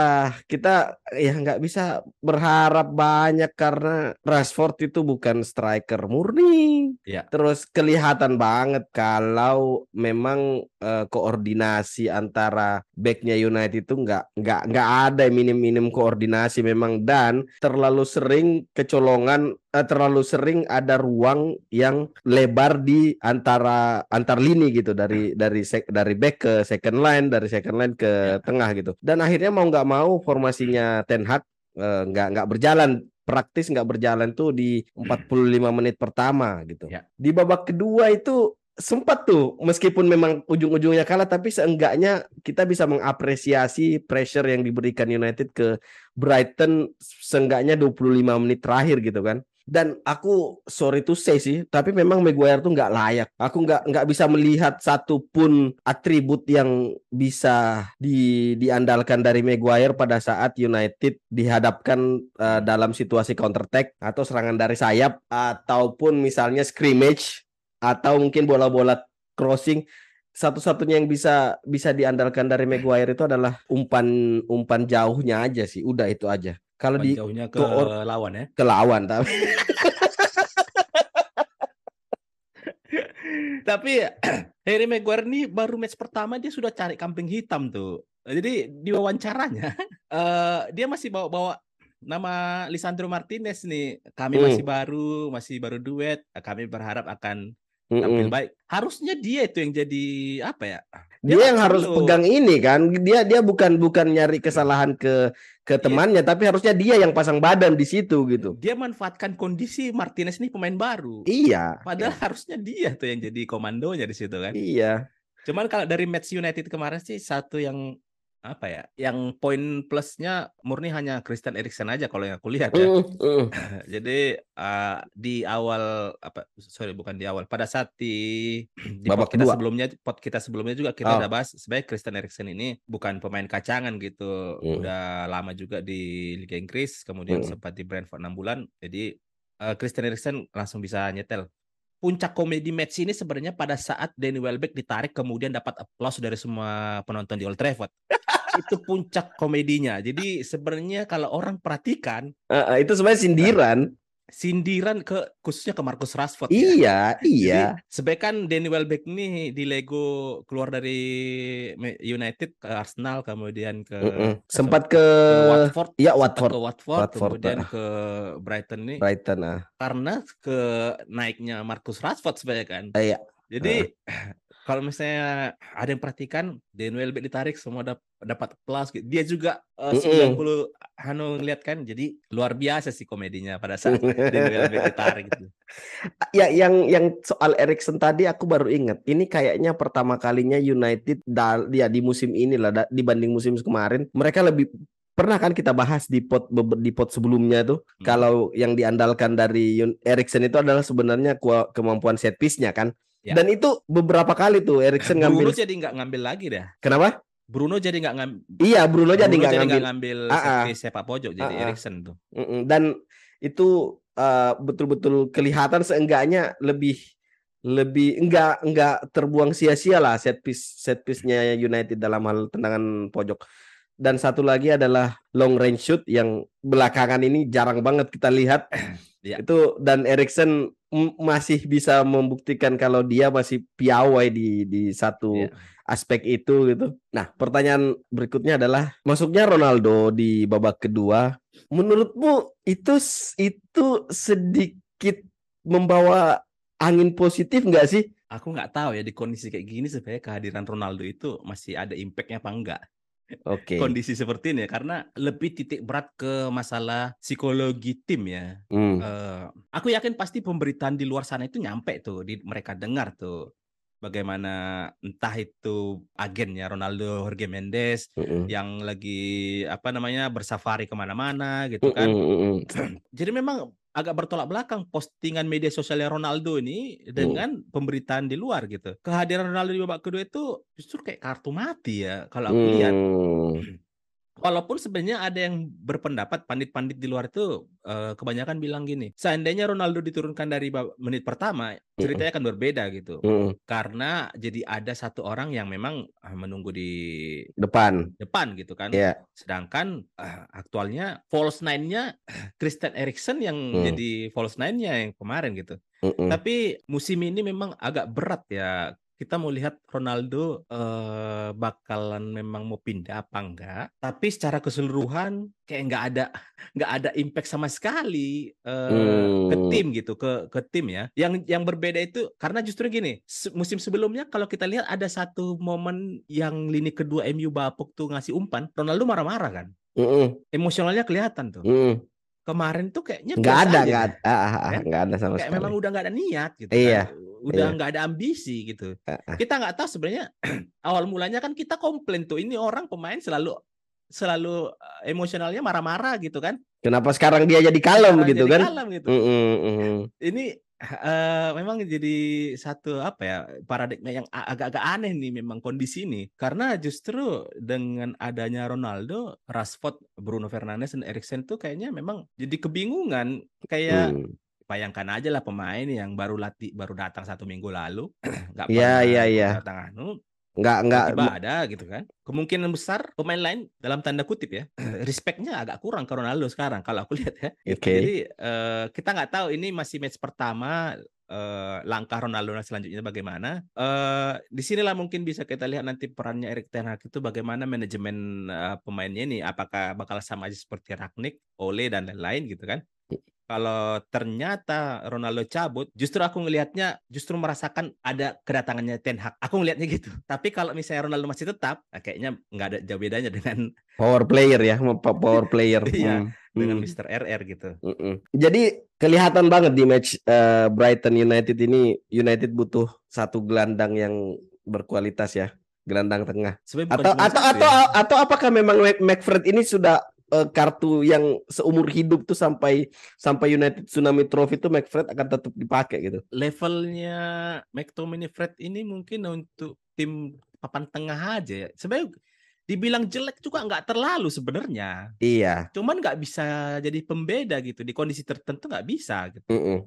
A: kita ya nggak bisa berharap banyak karena Rashford itu bukan striker murni.
B: Iya.
A: Terus kelihatan banget kalau memang eh, koordinasi antara backnya United itu nggak nggak nggak ada minim-minim koordinasi memang dan terlalu sering kecolongan eh, terlalu sering ada ruang yang lebar di antara antar lini gitu dari dari sek- dari back ke second line dari second line ke
B: Ya.
A: tengah gitu dan akhirnya mau nggak mau formasinya Ten Hag eh, nggak nggak berjalan. Praktis nggak berjalan tuh di 45 menit pertama gitu.
B: Ya.
A: di babak kedua itu sempat tuh meskipun memang ujung-ujungnya kalah tapi seenggaknya kita bisa mengapresiasi pressure yang diberikan United ke Brighton seenggaknya 25 menit terakhir gitu kan dan aku sorry to say sih tapi memang Maguire tuh nggak layak. Aku nggak nggak bisa melihat satupun atribut yang bisa di diandalkan dari Maguire pada saat United dihadapkan eh, dalam situasi counter attack atau serangan dari sayap ataupun misalnya scrimmage atau mungkin bola-bola crossing. Satu-satunya yang bisa bisa diandalkan dari Maguire itu adalah umpan umpan jauhnya aja sih. Udah itu aja kalau di
B: jauhnya ke
A: koor-
B: lawan ya.
A: ke lawan tapi
B: Tapi Harry Maguire nih baru match pertama dia sudah cari kambing hitam tuh. Jadi di wawancaranya [laughs] eh dia masih bawa-bawa nama Lisandro Martinez nih. Kami
A: Hmm.
B: masih baru, masih baru duet. Kami berharap akan tampil
A: Mm-mm.
B: baik. Harusnya dia itu yang jadi apa ya?
A: dia
B: nggak
A: yang harus
B: perlu.
A: pegang ini kan dia dia bukan bukan nyari kesalahan ke ke
B: Iya.
A: temannya tapi harusnya dia yang pasang badan di situ gitu
B: Dia manfaatkan kondisi Martinez ini pemain baru.
A: iya
B: Padahal harusnya dia tuh yang jadi komandonya di situ kan.
A: iya
B: Cuman kalau dari match United kemarin sih satu yang apa ya? Yang poin plusnya murni hanya Christian Eriksen aja kalau yang aku lihat ya. Jadi eh, di awal apa sorry bukan di awal pada saat di [clears throat] di
A: Babak
B: pot kita
A: kedua.
B: sebelumnya pot kita sebelumnya juga kita
A: Oh.
B: udah bahas sebenarnya Christian Eriksen ini bukan pemain kacangan gitu.
A: Hmm.
B: Udah lama juga di Liga Inggris, kemudian
A: Hmm.
B: sempat di Brentford 6 bulan. Jadi eh, Christian Eriksen langsung bisa nyetel. Puncak komedi match ini sebenarnya pada saat Danny Welbeck ditarik kemudian dapat aplaus dari semua penonton di Old Trafford. [laughs] Itu puncak komedinya. Jadi sebenarnya kalau orang perhatikan
A: Ah, ah, itu sebenarnya sindiran
B: sindiran ke khususnya ke Marcus Rashford ya.
A: iya
B: Jadi,
A: iya
B: sebenarnya kan Danny Welbeck nih di Lego keluar dari United ke Arsenal kemudian ke
A: Mm-mm.
B: ke
A: sempat ke
B: Watford,
A: iya Watford
B: ke Watford,
A: Watford,
B: kemudian
A: ah.
B: ke Brighton nih
A: Brighton ah
B: karena ke naiknya Marcus Rashford sebenarnya kan.
A: Iya.
B: Jadi [laughs] kalau misalnya ada yang perhatikan Dan Welbeck ditarik semua dap- dapat plus gitu. Dia juga
A: Mm-mm.
B: 90 Hano ngeliat kan. Jadi luar biasa sih komedinya pada saat [laughs] Dan Welbeck ditarik gitu.
A: ya yang yang soal Erikson tadi aku baru ingat ini kayaknya pertama kalinya United ya di musim ini lah da- dibanding musim kemarin mereka lebih pernah kan kita bahas di pot di pot sebelumnya tuh
B: Hmm.
A: kalau yang diandalkan dari Erikson itu adalah sebenarnya kemampuan set piece-nya kan
B: Ya.
A: dan itu beberapa kali tuh Erikson
B: Bruno
A: ngambil
B: jadi nggak ngambil lagi dah.
A: kenapa
B: Bruno jadi nggak ngambil.
A: iya Bruno jadi nggak ngambil
B: ngambil piece sepak pojok jadi
A: ah.
B: Erikson tuh.
A: Dan itu uh, betul-betul kelihatan seenggaknya lebih lebih enggak enggak terbuang sia-sia lah set piece set piece-nya United dalam hal tendangan pojok. dan satu lagi adalah long range shoot yang belakangan ini jarang banget kita lihat. [clears throat]
B: Ya.
A: Itu dan Erikson masih bisa membuktikan kalau dia masih piawai di di satu
B: Ya.
A: aspek itu gitu. Nah, pertanyaan berikutnya adalah masuknya Ronaldo di babak kedua, menurutmu itu itu sedikit membawa angin positif nggak sih?
B: Aku nggak tahu ya di kondisi kayak gini sebenarnya kehadiran Ronaldo itu masih ada impact-nya apa enggak.
A: Oke.
B: Kondisi seperti ini ya, karena lebih titik berat ke masalah psikologi tim ya.
A: Hmm.
B: Eh, aku yakin pasti pemberitaan di luar sana itu nyampe tuh di mereka dengar tuh bagaimana entah itu agennya Ronaldo Jorge Mendes
A: Mm-mm.
B: yang lagi apa namanya bersafari ke mana-mana gitu kan.
A: Mm-mm, mm-mm.
B: Jadi memang agak bertolak belakang postingan media sosialnya Ronaldo ini dengan pemberitaan di luar gitu. Kehadiran Ronaldo di babak kedua itu justru kayak kartu mati ya kalau aku lihat. Walaupun sebenarnya ada yang berpendapat pandit-pandit di luar itu eh, kebanyakan bilang gini, seandainya Ronaldo diturunkan dari menit pertama, ceritanya akan berbeda gitu.
A: Mm-mm.
B: Karena jadi ada satu orang yang memang eh, menunggu di
A: Depan.
B: depan gitu kan.
A: Ya.
B: Sedangkan eh, aktualnya false nine-nya [clears throat] Christian Eriksen yang
A: Hmm.
B: jadi false nine-nya yang kemarin gitu.
A: Mm-mm.
B: Tapi musim ini memang agak berat ya. Kita mau lihat Ronaldo eh, bakalan memang mau pindah apa enggak. Tapi secara keseluruhan kayak nggak ada nggak ada impact sama sekali eh, ke
A: Hmm.
B: tim gitu ke ke tim ya. Yang yang berbeda itu karena justru gini musim sebelumnya kalau kita lihat ada satu momen yang lini kedua MU bapuk tuh ngasih umpan, Ronaldo marah-marah kan.
A: Mm-mm.
B: Emosionalnya kelihatan tuh.
A: Mm.
B: Kemarin tuh kayaknya
A: Nggak ada, nggak ada, ah, ah, ah,
B: Ya.
A: nggak ada sama
B: kayak
A: sekali.
B: memang udah nggak ada niat gitu
A: Iya,
B: kan. udah
A: iya.
B: nggak ada ambisi gitu
A: Ah, ah.
B: kita nggak tahu sebenarnya [clears throat] awal mulanya kan kita komplain tuh ini orang pemain selalu selalu eh, emosionalnya marah-marah gitu kan
A: Kenapa sekarang dia jadi kalem
B: Sekarang
A: gitu
B: jadi
A: kan?
B: kalem gitu
A: Mm-mm, mm-mm.
B: ini eh, memang jadi satu apa ya paradigma yang agak-agak aneh nih memang kondisi ini karena justru dengan adanya Ronaldo, Rashford, Bruno Fernandes dan Eriksen tuh kayaknya memang jadi kebingungan kayak
A: Hmm.
B: bayangkan aja lah pemain yang baru latih baru datang satu minggu lalu [clears throat] nggak
A: Iya,
B: pernah
A: iya,
B: ikut
A: iya.
B: datang anu
A: Nggak, nggak.
B: tiba ada gitu kan kemungkinan besar pemain lain dalam tanda kutip ya [clears throat] respectnya agak kurang ke Ronaldo sekarang kalau aku [laughs] lihat ya
A: Oke.
B: jadi eh, kita nggak tahu ini masih match pertama eh, langkah Ronaldo selanjutnya bagaimana eh di sinilah mungkin bisa kita lihat nanti perannya Erik Ten Hag itu bagaimana manajemen eh, pemainnya ini apakah bakal sama aja seperti Ragnik, Ole dan lain-lain gitu kan kalau ternyata Ronaldo cabut, justru aku ngelihatnya justru merasakan ada kedatangannya Ten Hag. Aku ngelihatnya gitu. [laughs] Tapi kalau misalnya Ronaldo masih tetap, nah kayaknya nggak ada jauh bedanya dengan [laughs]
A: Power player ya, power [laughs] player.
B: Iya,
A: Hmm,
B: dengan
A: hmm,
B: Mr. RR gitu.
A: mm-mm. Jadi kelihatan banget di match eh, Brighton United ini United butuh satu gelandang yang berkualitas ya, gelandang tengah.
B: Sebenarnya
A: Atau atau atau
B: ya.
A: atau apakah memang McFred ini sudah eh, kartu yang seumur hidup tuh sampai sampai United Tsunami Trophy itu McFred akan tetap dipakai gitu.
B: levelnya McTominay Fred ini mungkin untuk tim papan tengah aja ya. Sebenarnya dibilang jelek juga nggak terlalu sebenarnya.
A: Iya.
B: Cuman nggak bisa jadi pembeda gitu di kondisi tertentu nggak bisa gitu.
A: mm-mm.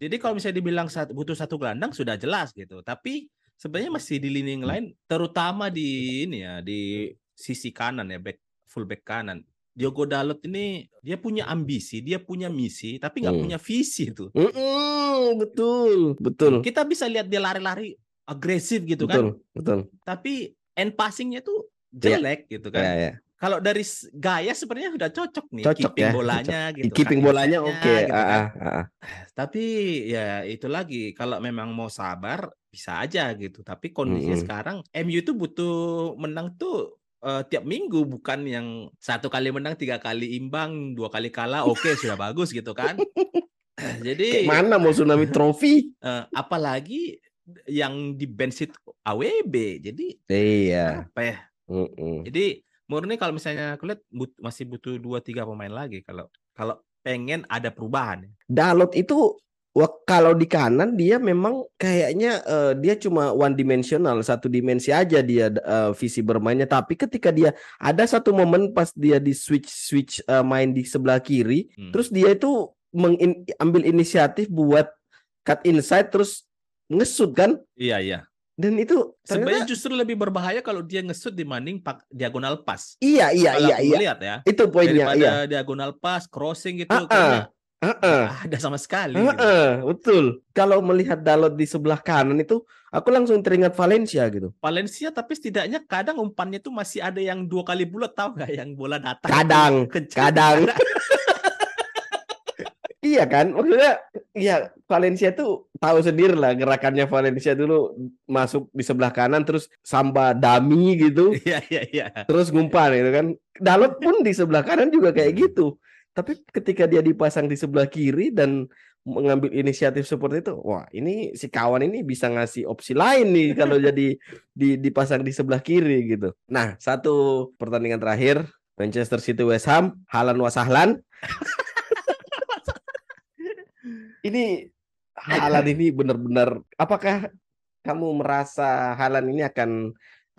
B: Jadi kalau misalnya dibilang satu, butuh satu gelandang sudah jelas gitu. Tapi sebenarnya masih di lini yang lain, terutama di ini ya di sisi kanan ya back full back kanan. Diogo Dalot ini dia punya ambisi, dia punya misi, tapi nggak
A: Hmm.
B: punya visi tuh.
A: Mm-mm, betul, betul,
B: Kita bisa lihat dia lari-lari agresif gitu
A: betul,
B: kan,
A: betul.
B: tapi end passingnya tuh
A: Iya.
B: jelek gitu kan.
A: Ya, ya.
B: Kalau dari gaya sebenarnya sudah cocok nih,
A: Cocok
B: keeping
A: ya,
B: bolanya gitu,
A: Keeping
B: cutting
A: bolanya oke.
B: gitu
A: ah,
B: kan.
A: ah, ah.
B: Tapi ya itu lagi kalau memang mau sabar bisa aja gitu. Tapi kondisinya
A: Mm-mm.
B: sekarang MU itu butuh menang tuh eh, tiap minggu bukan yang satu kali menang tiga kali imbang dua kali kalah oke sudah bagus gitu kan. [clears throat] Jadi
A: Kayak mana mau tsunami [laughs] trophy?
B: eh, apalagi yang di bench itu AWB. Jadi
A: Iya.
B: apa ya?
A: Mm-mm.
B: Jadi murni kalau misalnya aku lihat but- masih butuh dua tiga pemain lagi kalau kalau pengen ada perubahan.
A: Dalot itu wak- kalau di kanan dia memang kayaknya eh, dia cuma one dimensional, satu dimensi aja dia eh, visi bermainnya. Tapi ketika dia ada satu momen pas dia di switch switch eh, main di sebelah kiri,
B: Hmm.
A: terus dia itu mengambil inisiatif buat cut inside terus ngesut kan?
B: Iya iya.
A: Dan itu
B: Sebenarnya
A: ternyata
B: justru lebih berbahaya kalau dia ngesut dibanding pak diagonal pas.
A: iya iya
B: Kalau
A: iya iya.
B: melihat ya,
A: Itu poinnya
B: daripada
A: iya.
B: diagonal pas, crossing gitu,
A: Ah, Heeh.
B: nggak ada sama sekali. gitu.
A: Heeh, betul. Kalau melihat Dalot di sebelah kanan itu aku langsung teringat Valencia gitu.
B: Valencia tapi setidaknya kadang umpannya tuh masih ada yang dua kali bulat tahu nggak yang bola datang
A: Kadang, [laughs] kadang. [laughs] [laughs] Iya kan? Maksudnya ya Valencia tuh tahu sendiri lah gerakannya Valencia dulu masuk di sebelah kanan terus samba dummy gitu,
B: Iya iya iya.
A: terus ngumpan gitu kan. Dalot pun di sebelah kanan juga kayak gitu. Tapi ketika dia dipasang di sebelah kiri dan mengambil inisiatif seperti itu, wah ini si kawan ini bisa ngasih opsi lain nih [laughs] kalau jadi di, dipasang di sebelah kiri gitu. Nah, satu pertandingan terakhir Manchester City West Ham, Halan Wasahlan. [laughs] ini Halan ini benar-benar apakah kamu merasa Halan ini akan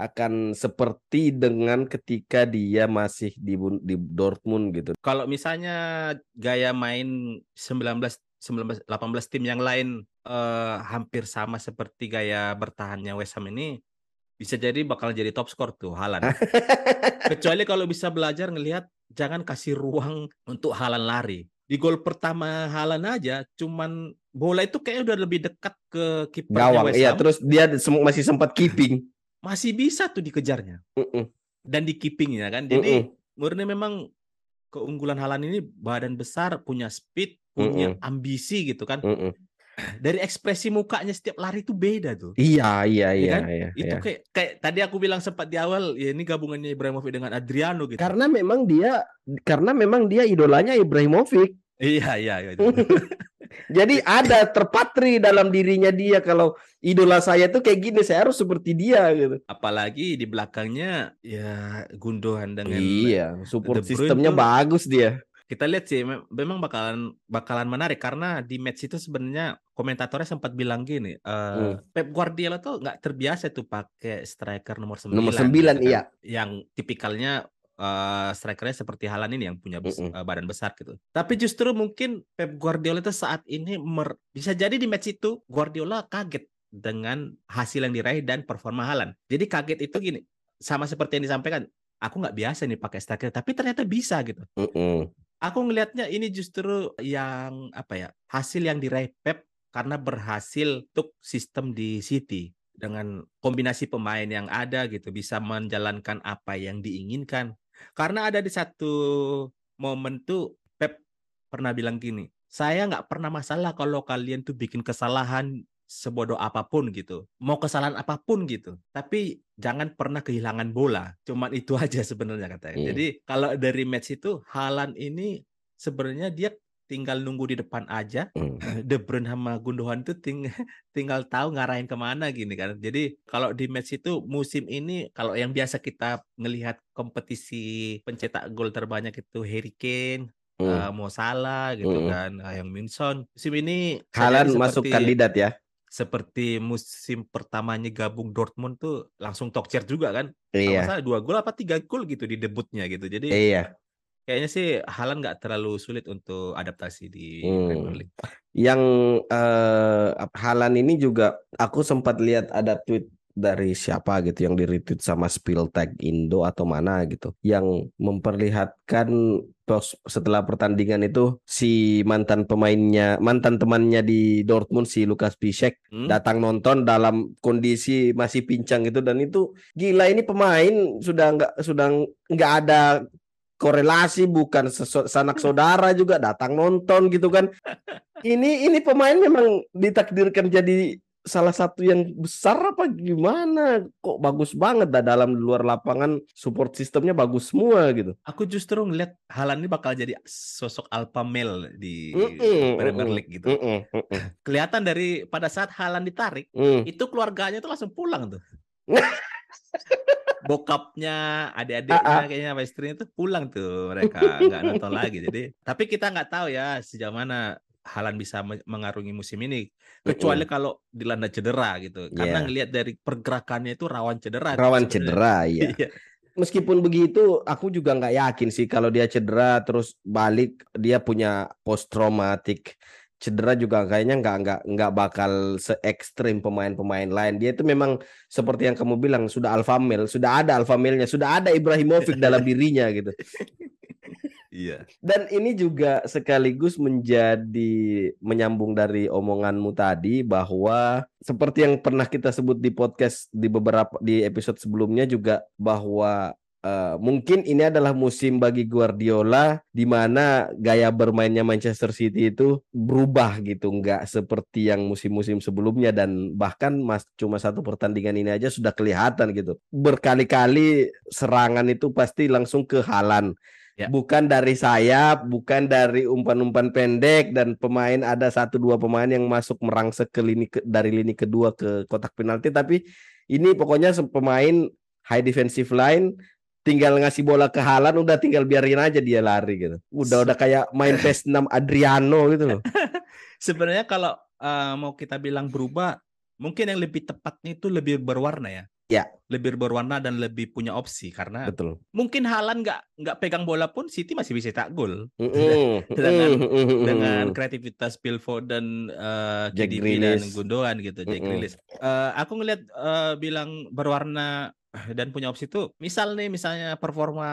A: akan seperti dengan ketika dia masih di di Dortmund gitu.
B: Kalau misalnya gaya main 19 19 18 tim yang lain eh, hampir sama seperti gaya bertahannya West Ham ini bisa jadi bakal jadi top skor tuh Halan. [laughs] Kecuali kalau bisa belajar ngelihat jangan kasih ruang untuk Halan lari. Di gol pertama Halan aja cuman bola itu kayaknya udah lebih dekat ke kipernya West
A: iya. Terus dia masih sempat keeping.
B: Masih bisa tuh dikejarnya
A: Mm-mm,
B: dan di keepingnya kan. Jadi
A: mm-mm.
B: murni memang keunggulan Halan ini badan besar, punya speed, punya ambisi gitu kan.
A: Mm-mm. [clears throat]
B: Dari ekspresi mukanya setiap lari itu beda tuh.
A: Iya, iya,
B: Iya
A: iya,
B: kan?
A: iya.
B: Itu
A: iya.
B: kayak kayak tadi aku bilang sempat di awal ya ini gabungannya Ibrahimovic dengan Adriano gitu.
A: Karena memang dia karena memang dia idolanya Ibrahimovic.
B: Iya iya iya. [laughs]
A: Jadi ada terpatri dalam dirinya dia kalau idola saya tuh kayak gini, saya harus seperti dia gitu.
B: Apalagi di belakangnya ya Gundogan dengan
A: Iya, support sistemnya bagus dia.
B: kita lihat sih mem- memang bakalan bakalan menarik karena di match itu sebenarnya komentatornya sempat bilang gini, eh,
A: Hmm.
B: Pep Guardiola tuh nggak terbiasa tuh pakai striker nomor 9
A: Nomor 9
B: gitu kan.
A: iya.
B: Yang tipikalnya eh, strikernya seperti Halan ini yang punya bes-
A: Mm-mm.
B: eh, badan besar gitu. Tapi justru mungkin Pep Guardiola itu saat ini mer- bisa jadi di match itu Guardiola kaget dengan hasil yang diraih dan performa Halan. Jadi kaget itu gini, sama seperti yang disampaikan, aku nggak biasa nih pakai striker, tapi ternyata bisa gitu
A: Mm-mm.
B: aku ngelihatnya ini justru yang apa ya hasil yang diraih Pep karena berhasil untuk sistem di City dengan kombinasi pemain yang ada gitu bisa menjalankan apa yang diinginkan karena ada di satu momen tuh Pep pernah bilang gini saya nggak pernah masalah kalau kalian tuh bikin kesalahan sebodoh apa pun gitu. Mau kesalahan apa pun gitu. Tapi jangan pernah kehilangan bola. Cuman itu [laughs] aja sebenarnya katanya.
A: Hmm.
B: jadi kalau dari match itu Halan ini sebenarnya dia tinggal nunggu di depan aja
A: Mm. [laughs]
B: De Bruyne sama Gundogan tuh ting [laughs] tinggal tahu ngarahin ke mana gini kan. Jadi kalau di match itu musim ini kalau yang biasa kita ngelihat kompetisi pencetak gol terbanyak itu Harry Kane,
A: Mm.
B: eh, Mo Salah gitu
A: Mm.
B: kan, eh, yang Minson. Musim ini
A: Halan
B: jadi
A: masuk kandidat ya.
B: Seperti musim pertamanya gabung Dortmund tuh langsung talk chair juga kan. Kalau
A: Iya.
B: nggak salah dua gol apa tiga gol gitu di debutnya gitu. Jadi
A: Iya.
B: Kayaknya sih Halan nggak terlalu sulit untuk adaptasi di
A: Hmm.
B: Premier League.
A: Yang eh Halan ini juga aku sempat lihat ada tweet dari siapa gitu yang di-retweet sama Spilltag Indo atau mana gitu yang memperlihatkan setelah pertandingan itu si mantan pemainnya mantan temannya di Dortmund si Lukas Piszek
B: Hmm?
A: datang nonton dalam kondisi masih pincang gitu dan itu gila ini pemain sudah nggak sudah nggak ada korelasi bukan sanak saudara juga datang nonton gitu kan ini ini pemain memang ditakdirkan jadi salah satu yang besar apa gimana kok bagus banget dah dalam luar lapangan support sistemnya bagus semua gitu
B: Aku justru ngeliat Halan ini bakal jadi sosok alpha male di
A: Mm-mm,
B: Premier League gitu.
A: Mm-mm, mm-mm,
B: Kelihatan dari pada saat Halan ditarik,
A: mm.
B: itu keluarganya tuh langsung pulang tuh. [laughs] Bokapnya, adik-adiknya, kayaknya sama istrinya tuh pulang tuh mereka nggak nonton lagi. Jadi, tapi kita nggak tahu ya sejauh mana Halan bisa me- mengarungi musim ini. Kecuali kalau dilanda cedera gitu. Karena
A: Iya.
B: ngelihat dari pergerakannya itu rawan cedera.
A: rawan
B: sebenarnya.
A: cedera ya [laughs] meskipun begitu aku juga nggak yakin sih kalau dia cedera terus balik dia punya post traumatic cedera juga kayaknya nggak nggak nggak bakal se ekstrim pemain-pemain lain. Dia itu memang seperti yang kamu bilang sudah alpha male, sudah ada alpha male-nya, sudah ada Ibrahimovic [laughs] dalam dirinya gitu.
B: Iya.
A: Dan ini juga sekaligus menjadi menyambung dari omonganmu tadi bahwa seperti yang pernah kita sebut di podcast di beberapa di episode sebelumnya juga bahwa uh, mungkin ini adalah musim bagi Guardiola di mana gaya bermainnya Manchester City itu berubah gitu, nggak seperti yang musim-musim sebelumnya dan bahkan mas cuma satu pertandingan ini aja sudah kelihatan gitu. Berkali-kali serangan itu pasti langsung ke Halan Ya. Bukan dari sayap, bukan dari umpan-umpan pendek dan pemain ada satu dua pemain yang masuk merangsek ke lini ke, dari lini kedua ke kotak penalti tapi ini pokoknya pemain high defensive line tinggal ngasih bola ke Halan udah tinggal biarin aja dia lari gitu. Udah udah kayak main [laughs] PES 6 Adriano gitu loh. [laughs]
B: Sebenarnya kalau uh, mau kita bilang berubah, mungkin yang lebih tepatnya itu lebih berwarna ya.
A: Ya.
B: Lebih berwarna dan lebih punya opsi karena
A: Betul.
B: mungkin Halan nggak nggak pegang bola pun City masih bisa tak gol
A: mm -hmm. [laughs]
B: dengan dengan kreativitas Phil Foden, uh,
A: Jack
B: KDB dan Gundogan gitu, Jack mm -hmm. Grealish. Uh, aku ngelihat uh, bilang berwarna [laughs] dan punya opsi itu, misal nih misalnya performa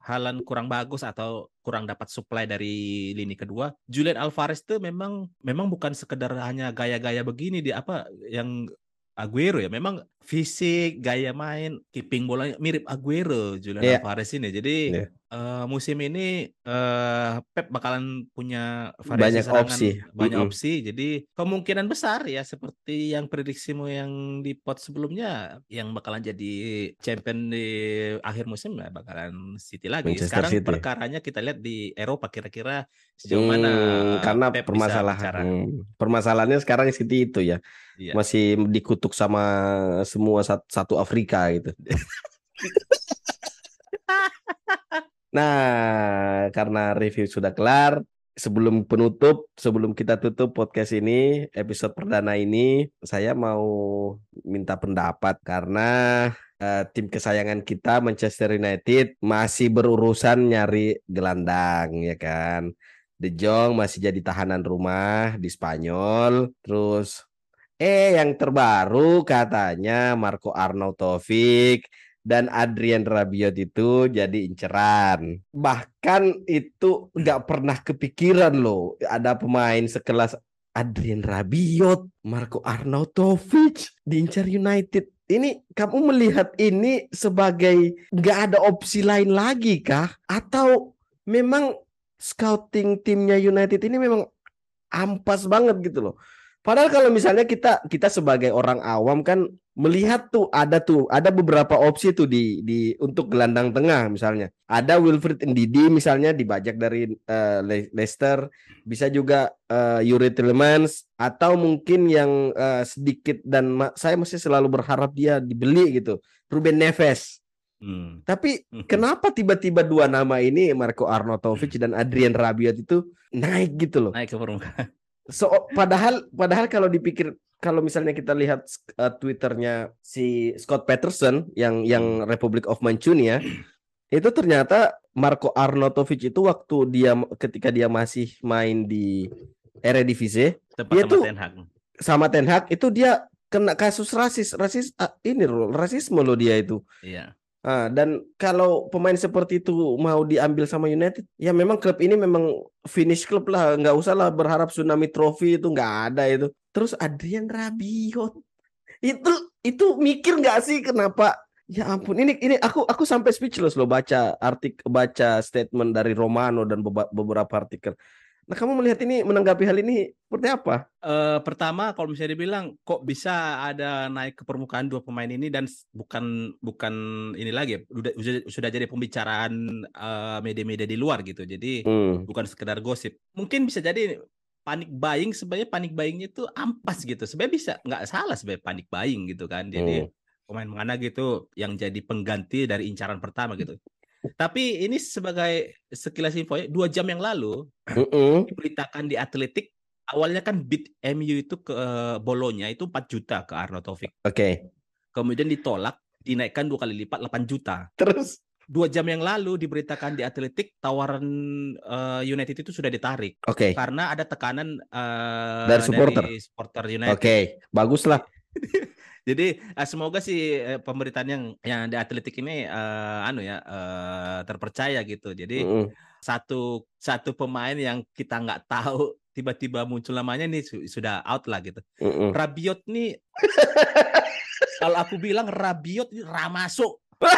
B: Halan kurang bagus atau kurang dapat supply dari lini kedua, Julian Alvarez tuh memang memang bukan sekedar hanya gaya-gaya begini di apa yang Aguero ya memang fisik, gaya main, keeping bolanya mirip Aguero Julian yeah. Alvarez ini. Jadi yeah. uh, musim ini uh, Pep bakalan punya variasi
A: banyak
B: serangan,
A: opsi,
B: banyak
A: mm -hmm.
B: opsi. Jadi kemungkinan besar ya seperti yang prediksimu yang di pot sebelumnya yang bakalan jadi champion di akhir musim ya bakalan City lagi.
A: Manchester
B: Sekarang
A: City.
B: perkaranya kita lihat di Eropa kira-kira sejauh
A: Hmm,
B: mana
A: karena
B: Pep
A: permasalahan hmm, permasalahannya sekarang City itu ya
B: Iya.
A: masih dikutuk sama semua sat- satu Afrika gitu. [laughs] Nah, karena review sudah kelar, sebelum penutup, sebelum kita tutup podcast ini, episode perdana ini, saya mau minta pendapat karena eh, tim kesayangan kita Manchester United masih berurusan nyari gelandang ya kan. De Jong masih jadi tahanan rumah di Spanyol, terus eh yang terbaru katanya Marco Arnautovic dan Adrian Rabiot itu jadi inceran. Bahkan itu nggak pernah kepikiran loh ada pemain sekelas Adrian Rabiot, Marco Arnautovic diincar United. Ini kamu melihat ini sebagai nggak ada opsi lain lagi kah? Atau memang scouting timnya United ini memang ampas banget gitu loh. Padahal kalau misalnya kita kita sebagai orang awam kan melihat tuh ada tuh ada beberapa opsi tuh di di untuk gelandang tengah misalnya. Ada Wilfried Ndidi misalnya dibajak dari uh, Leicester, bisa juga uh, Yuri Tielemans atau mungkin yang uh, sedikit dan ma saya masih selalu berharap dia dibeli gitu. Ruben Neves.
B: Hmm.
A: Tapi kenapa tiba-tiba dua nama ini Marco Arnautovic dan Adrian Rabiot itu naik gitu loh?
B: Naik ke permukaan.
A: So padahal padahal kalau dipikir kalau misalnya kita lihat uh, twitternya si Scott Peterson yang yang Republic of Manchunia [clears throat] itu ternyata Marco Arnautovic itu waktu dia ketika dia masih main di Eredivisie
B: Tempat
A: dia
B: sama
A: tuh
B: Ten Hag.
A: sama Ten Hag itu dia kena kasus rasis rasis ah, ini loh rasisme loh dia itu
B: Iya.
A: Ah, dan kalau pemain seperti itu mau diambil sama United, ya memang klub ini memang finish klub lah, nggak usah lah berharap tsunami trophy itu nggak ada itu. Terus Adrian Rabiot itu itu mikir nggak sih kenapa? Ya ampun, ini ini aku aku sampai speechless loh baca artikel baca statement dari Romano dan beberapa artikel. Nah, kamu melihat ini menanggapi hal ini seperti apa?
B: Uh, pertama, kalau misalnya dibilang kok bisa ada naik ke permukaan dua pemain ini dan bukan bukan ini lagi sudah sudah jadi pembicaraan media-media uh, di luar gitu. Jadi hmm. bukan sekedar gosip. Mungkin bisa jadi panik buying sebenarnya panik buyingnya itu ampas gitu. Sebenarnya bisa nggak salah sebenarnya panik buying gitu kan. Jadi hmm. pemain mana gitu yang jadi pengganti dari incaran pertama gitu. Tapi ini sebagai sekilas info ya, dua jam yang lalu
A: uh -uh.
B: diberitakan di Atletik awalnya kan bid MU itu ke Bolonya itu 4 juta ke Arnautovic.
A: Oke. Okay.
B: Kemudian ditolak, dinaikkan dua kali lipat 8 juta.
A: Terus
B: dua jam yang lalu diberitakan di Atletik tawaran uh, United itu sudah ditarik
A: Oke.
B: karena ada tekanan uh,
A: Dari supporter?
B: supporter United.
A: Oke, bagus lah. [laughs]
B: Jadi uh, semoga sih uh, pemberitaan yang yang di Atletik ini uh, anu ya uh, terpercaya gitu. Jadi
A: Mm-mm.
B: satu satu pemain yang kita nggak tahu tiba-tiba muncul namanya nih su- sudah out lah gitu.
A: Mm-mm.
B: Rabiot nih [laughs] kalau aku bilang Rabiot ini ramasuk. [laughs]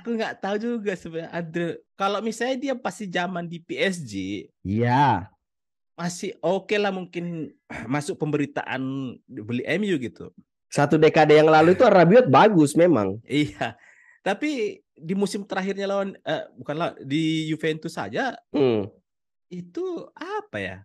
B: aku nggak tahu juga sebenarnya kalau misalnya dia pasti zaman di PSG
A: Iya.
B: Masih oke lah mungkin [clears throat] masuk pemberitaan beli MU gitu.
A: Satu dekade yang lalu itu Rabiot bagus memang. [laughs]
B: Iya. Tapi di musim terakhirnya lawan eh, bukan lah di Juventus saja
A: Hmm.
B: itu apa ya?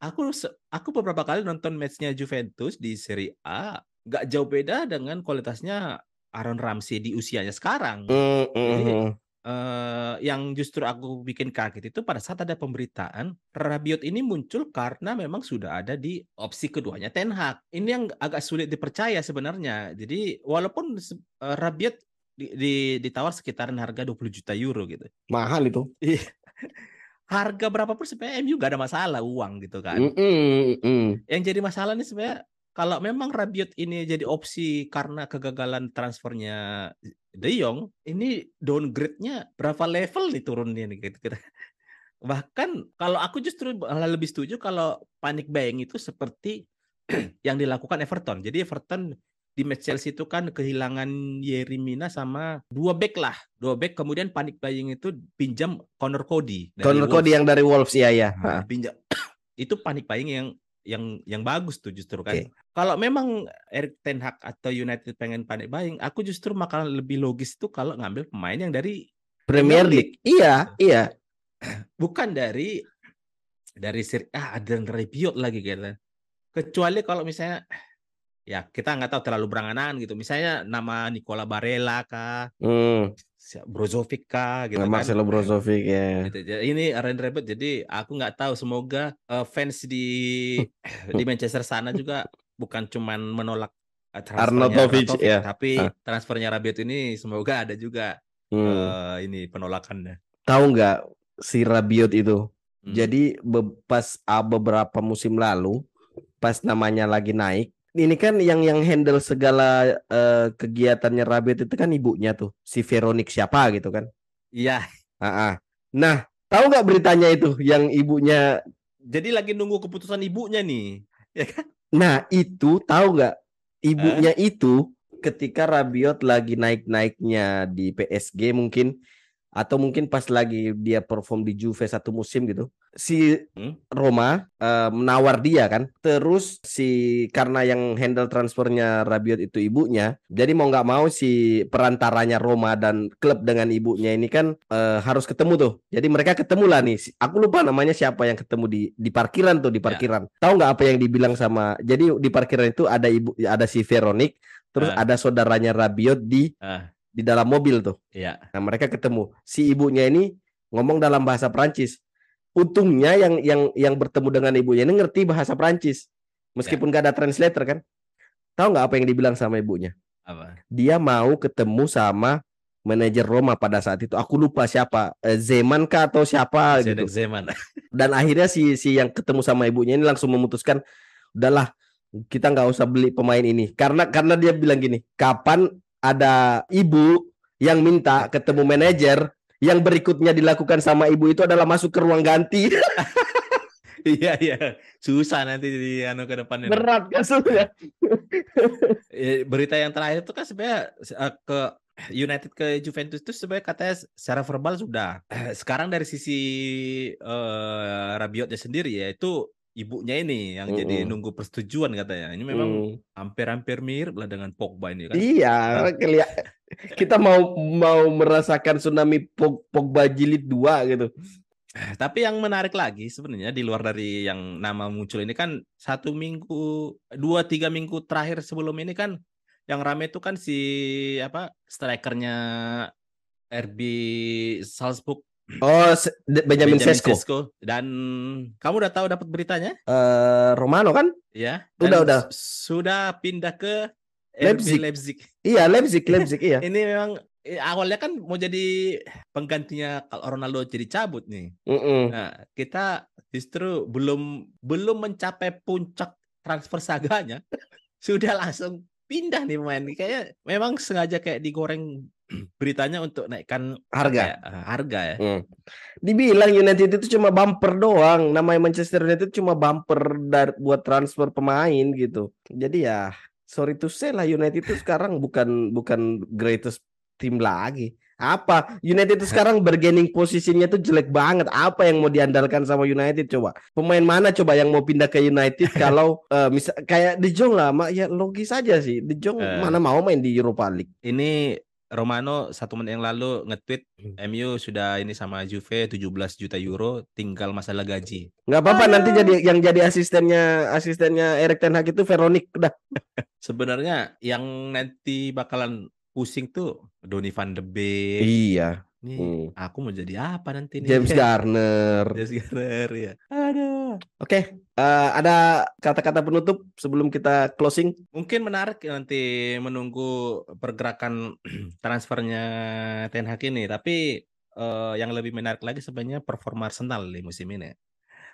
B: Aku aku beberapa kali nonton matchnya Juventus di Serie A, nggak jauh beda dengan kualitasnya Aaron Ramsey di usianya sekarang.
A: Mm, mm,
B: Jadi,
A: mm.
B: Eh, yang justru aku bikin kaget itu pada saat ada pemberitaan Rabiot ini muncul karena memang sudah ada di opsi keduanya Ten Hag. Ini yang agak sulit dipercaya sebenarnya. Jadi walaupun eh, Rabiot di, di- ditawar sekitaran harga 20 juta euro gitu.
A: Mahal itu. [laughs]
B: Iya. Harga berapapun sebenarnya MU gak ada masalah uang gitu kan.
A: Mm, mm, mm.
B: Yang jadi masalah nih sebenarnya kalau memang Rabiot ini jadi opsi karena kegagalan transfernya De Jong, ini downgrade-nya berapa level nih turunnya nih gitu. gitu. Bahkan kalau aku justru malah lebih setuju kalau panic buying itu seperti [clears throat] yang dilakukan Everton. Jadi Everton di match Chelsea itu kan kehilangan Yerry Mina sama dua back lah. Dua back kemudian panic buying itu pinjam Connor Cody.
A: Connor Cody
B: Wolves.
A: yang dari Wolves iya ya.
B: Nah, pinjam [clears throat] itu panik buying yang yang yang bagus tuh justru kan.
A: Oke.
B: Kalau memang Erik Ten Hag atau United pengen panik buying, aku justru makan lebih logis itu kalau ngambil pemain yang dari
A: Premier League. Iya, iya. [clears throat]
B: bukan dari dari Serie A ada Rabiot lagi gitu. Kecuali kalau misalnya ya kita nggak tahu terlalu berangan-angan gitu. Misalnya nama Nicola Barella kah,
A: Hmm.
B: Brozovic kah gitu kan.
A: Marcelo Brozovic ya.
B: Gitu. Jadi Ini Aaron Rabbit jadi aku nggak tahu semoga eh, fans di [laughs] di Manchester sana juga bukan cuman menolak eh,
A: Arnautovic, ya.
B: tapi
A: Ah.
B: transfernya Rabiot ini semoga ada juga
A: Hmm.
B: eh, ini penolakannya.
A: Tahu nggak si Rabiot itu?
B: Hmm.
A: Jadi be- pas ah, beberapa musim lalu, pas namanya lagi naik, ini kan yang yang handle segala eh, kegiatannya Rabiot itu kan ibunya tuh, si Veronik siapa gitu kan?
B: Iya,
A: Ah, ah. Nah, tahu nggak beritanya itu yang ibunya?
B: jadi lagi nunggu keputusan ibunya nih. Ya kan?
A: Nah, itu tahu nggak? Ibunya itu ketika Rabiot lagi naik-naiknya di PSG mungkin atau mungkin pas lagi dia perform di Juve satu musim gitu. Si
B: Hmm?
A: Roma eh, menawar dia kan. Terus si karena yang handle transfernya Rabiot itu ibunya, jadi mau nggak mau si perantaranya Roma dan klub dengan ibunya ini kan eh, harus ketemu tuh. Jadi mereka ketemu lah nih. Aku lupa namanya siapa yang ketemu di di parkiran tuh di parkiran. Tahu nggak apa yang dibilang sama? Jadi di parkiran itu ada ibu ada si Veronik, terus
B: Ah.
A: ada saudaranya Rabiot di
B: Ah,
A: di dalam mobil tuh.
B: iya.
A: Nah, mereka ketemu. Si ibunya ini ngomong dalam bahasa Prancis. Untungnya yang yang yang bertemu dengan ibunya ini ngerti bahasa Prancis. Meskipun gak ada translator kan. Tahu nggak apa yang dibilang sama ibunya?
B: Apa?
A: Dia mau ketemu sama manajer Roma pada saat itu. Aku lupa siapa. Eh, Zeman kah atau siapa
B: Zedek
A: gitu.
B: Zeman. [laughs]
A: Dan akhirnya si si yang ketemu sama ibunya ini langsung memutuskan udahlah kita nggak usah beli pemain ini karena karena dia bilang gini kapan ada ibu yang minta ketemu manajer yang berikutnya dilakukan sama ibu itu adalah masuk ke ruang ganti [laughs]
B: Iya iya. Susah nanti di anu ke depannya.
A: berat kasusnya [laughs]
B: Eh, berita yang terakhir itu kan sebenarnya eh, ke United ke Juventus itu sebenarnya katanya secara verbal sudah. Eh, Sekarang dari sisi eh Rabiotnya sendiri ya itu ibunya ini yang jadi
A: Mm-mm.
B: nunggu persetujuan katanya. Ini memang
A: Hmm.
B: hampir-hampir mirip lah dengan Pogba ini kan.
A: iya kelia- kita mau mau merasakan tsunami Pog- Pogba jilid 2 gitu.
B: Tapi yang menarik lagi sebenarnya di luar dari yang nama muncul ini kan satu minggu, dua tiga minggu terakhir sebelum ini kan yang rame itu kan si apa strikernya RB Salzburg.
A: Oh De- Benjamin, Sesko.
B: Dan kamu udah tahu dapat beritanya?
A: Eh, Romano kan?
B: Ya
A: Udah, udah.
B: sudah pindah ke
A: Leipzig.
B: Leipzig.
A: Iya, Leipzig, Leipzig, iya. [laughs]
B: Ini memang eh, awalnya kan mau jadi penggantinya kalau Ronaldo jadi cabut nih.
A: Mm-mm.
B: Nah, kita justru belum belum mencapai puncak transfer saganya, [laughs] sudah langsung pindah nih pemain. Kayak memang sengaja kayak digoreng [clears throat] beritanya untuk naikkan
A: Harga.
B: ya, eh, harga ya.
A: Hmm. Dibilang United itu cuma bumper doang. Namanya Manchester United cuma bumper buat transfer pemain gitu. Jadi ya sorry to say lah United itu sekarang bukan bukan greatest tim lagi. Apa? United itu sekarang bargaining posisinya tuh jelek banget. Apa yang mau diandalkan sama United coba? Pemain mana coba yang mau pindah ke United [laughs] kalau eh, misal kayak De Jong lah, mak ya logis aja sih. De Jong
B: Eh.
A: mana mau main di Europa League.
B: Ini Romano satu menit yang lalu nge-tweet
A: Hmm.
B: MU sudah ini sama Juve 17 juta euro, tinggal masalah gaji.
A: nggak apa-apa nanti jadi yang jadi asistennya asistennya Erik Ten Hag itu Veronik udah
B: Sebenarnya yang nanti bakalan pusing tuh Donny van de Beek.
A: iya
B: Nih,
A: Hmm.
B: aku mau jadi apa nanti nih?
A: James [laughs] Garner
B: James Garner ya. Aduh.
A: oke eh, ada kata-kata penutup sebelum kita closing
B: Mungkin menarik nanti menunggu pergerakan [clears throat] transfernya Ten Hag ini, tapi eh, yang lebih menarik lagi sebenarnya performa Arsenal di musim ini.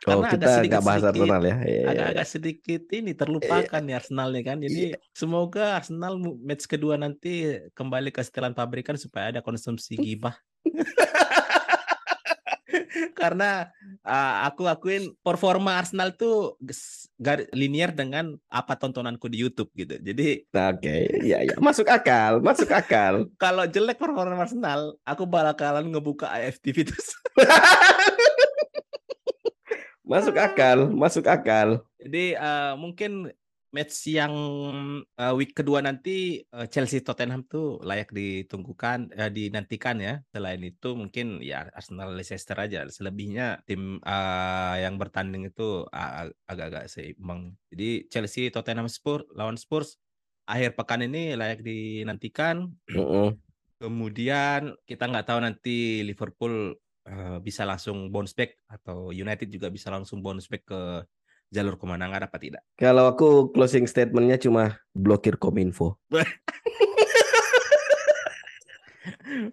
A: oh
B: Karena agak
A: kita
B: sedikit-
A: bahas
B: sedikit
A: Arsenal ya Iya, iya.
B: Agak-agak sedikit ini terlupakan nih Arsenal nih kan. Jadi semoga Arsenal match kedua nanti kembali ke setelan pabrikan supaya ada konsumsi gibah. [laughs] Karena ah, aku akuin performa Arsenal tuh linear dengan apa tontonanku di YouTube gitu. Jadi
A: oke iya iya masuk akal masuk akal [laughs]
B: kalau jelek performa Arsenal, aku bakalan ngebuka AFTV terus. [laughs]
A: masuk akal masuk akal
B: Jadi eh, mungkin match yang eh, week kedua nanti eh, Chelsea Tottenham tuh layak ditunggukan eh, dinantikan ya. Selain itu mungkin ya Arsenal Leicester aja. Selebihnya tim eh, yang bertanding itu a- agak-agak seimbang. Jadi Chelsea Tottenham Spurs lawan Spurs akhir pekan ini layak dinantikan.
A: Mm-mm.
B: Kemudian kita nggak tahu nanti Liverpool eh, bisa langsung bounce back atau United juga bisa langsung bounce back ke jalur kemenangan apa tidak.
A: kalau aku closing statementnya cuma blokir kominfo [laughs]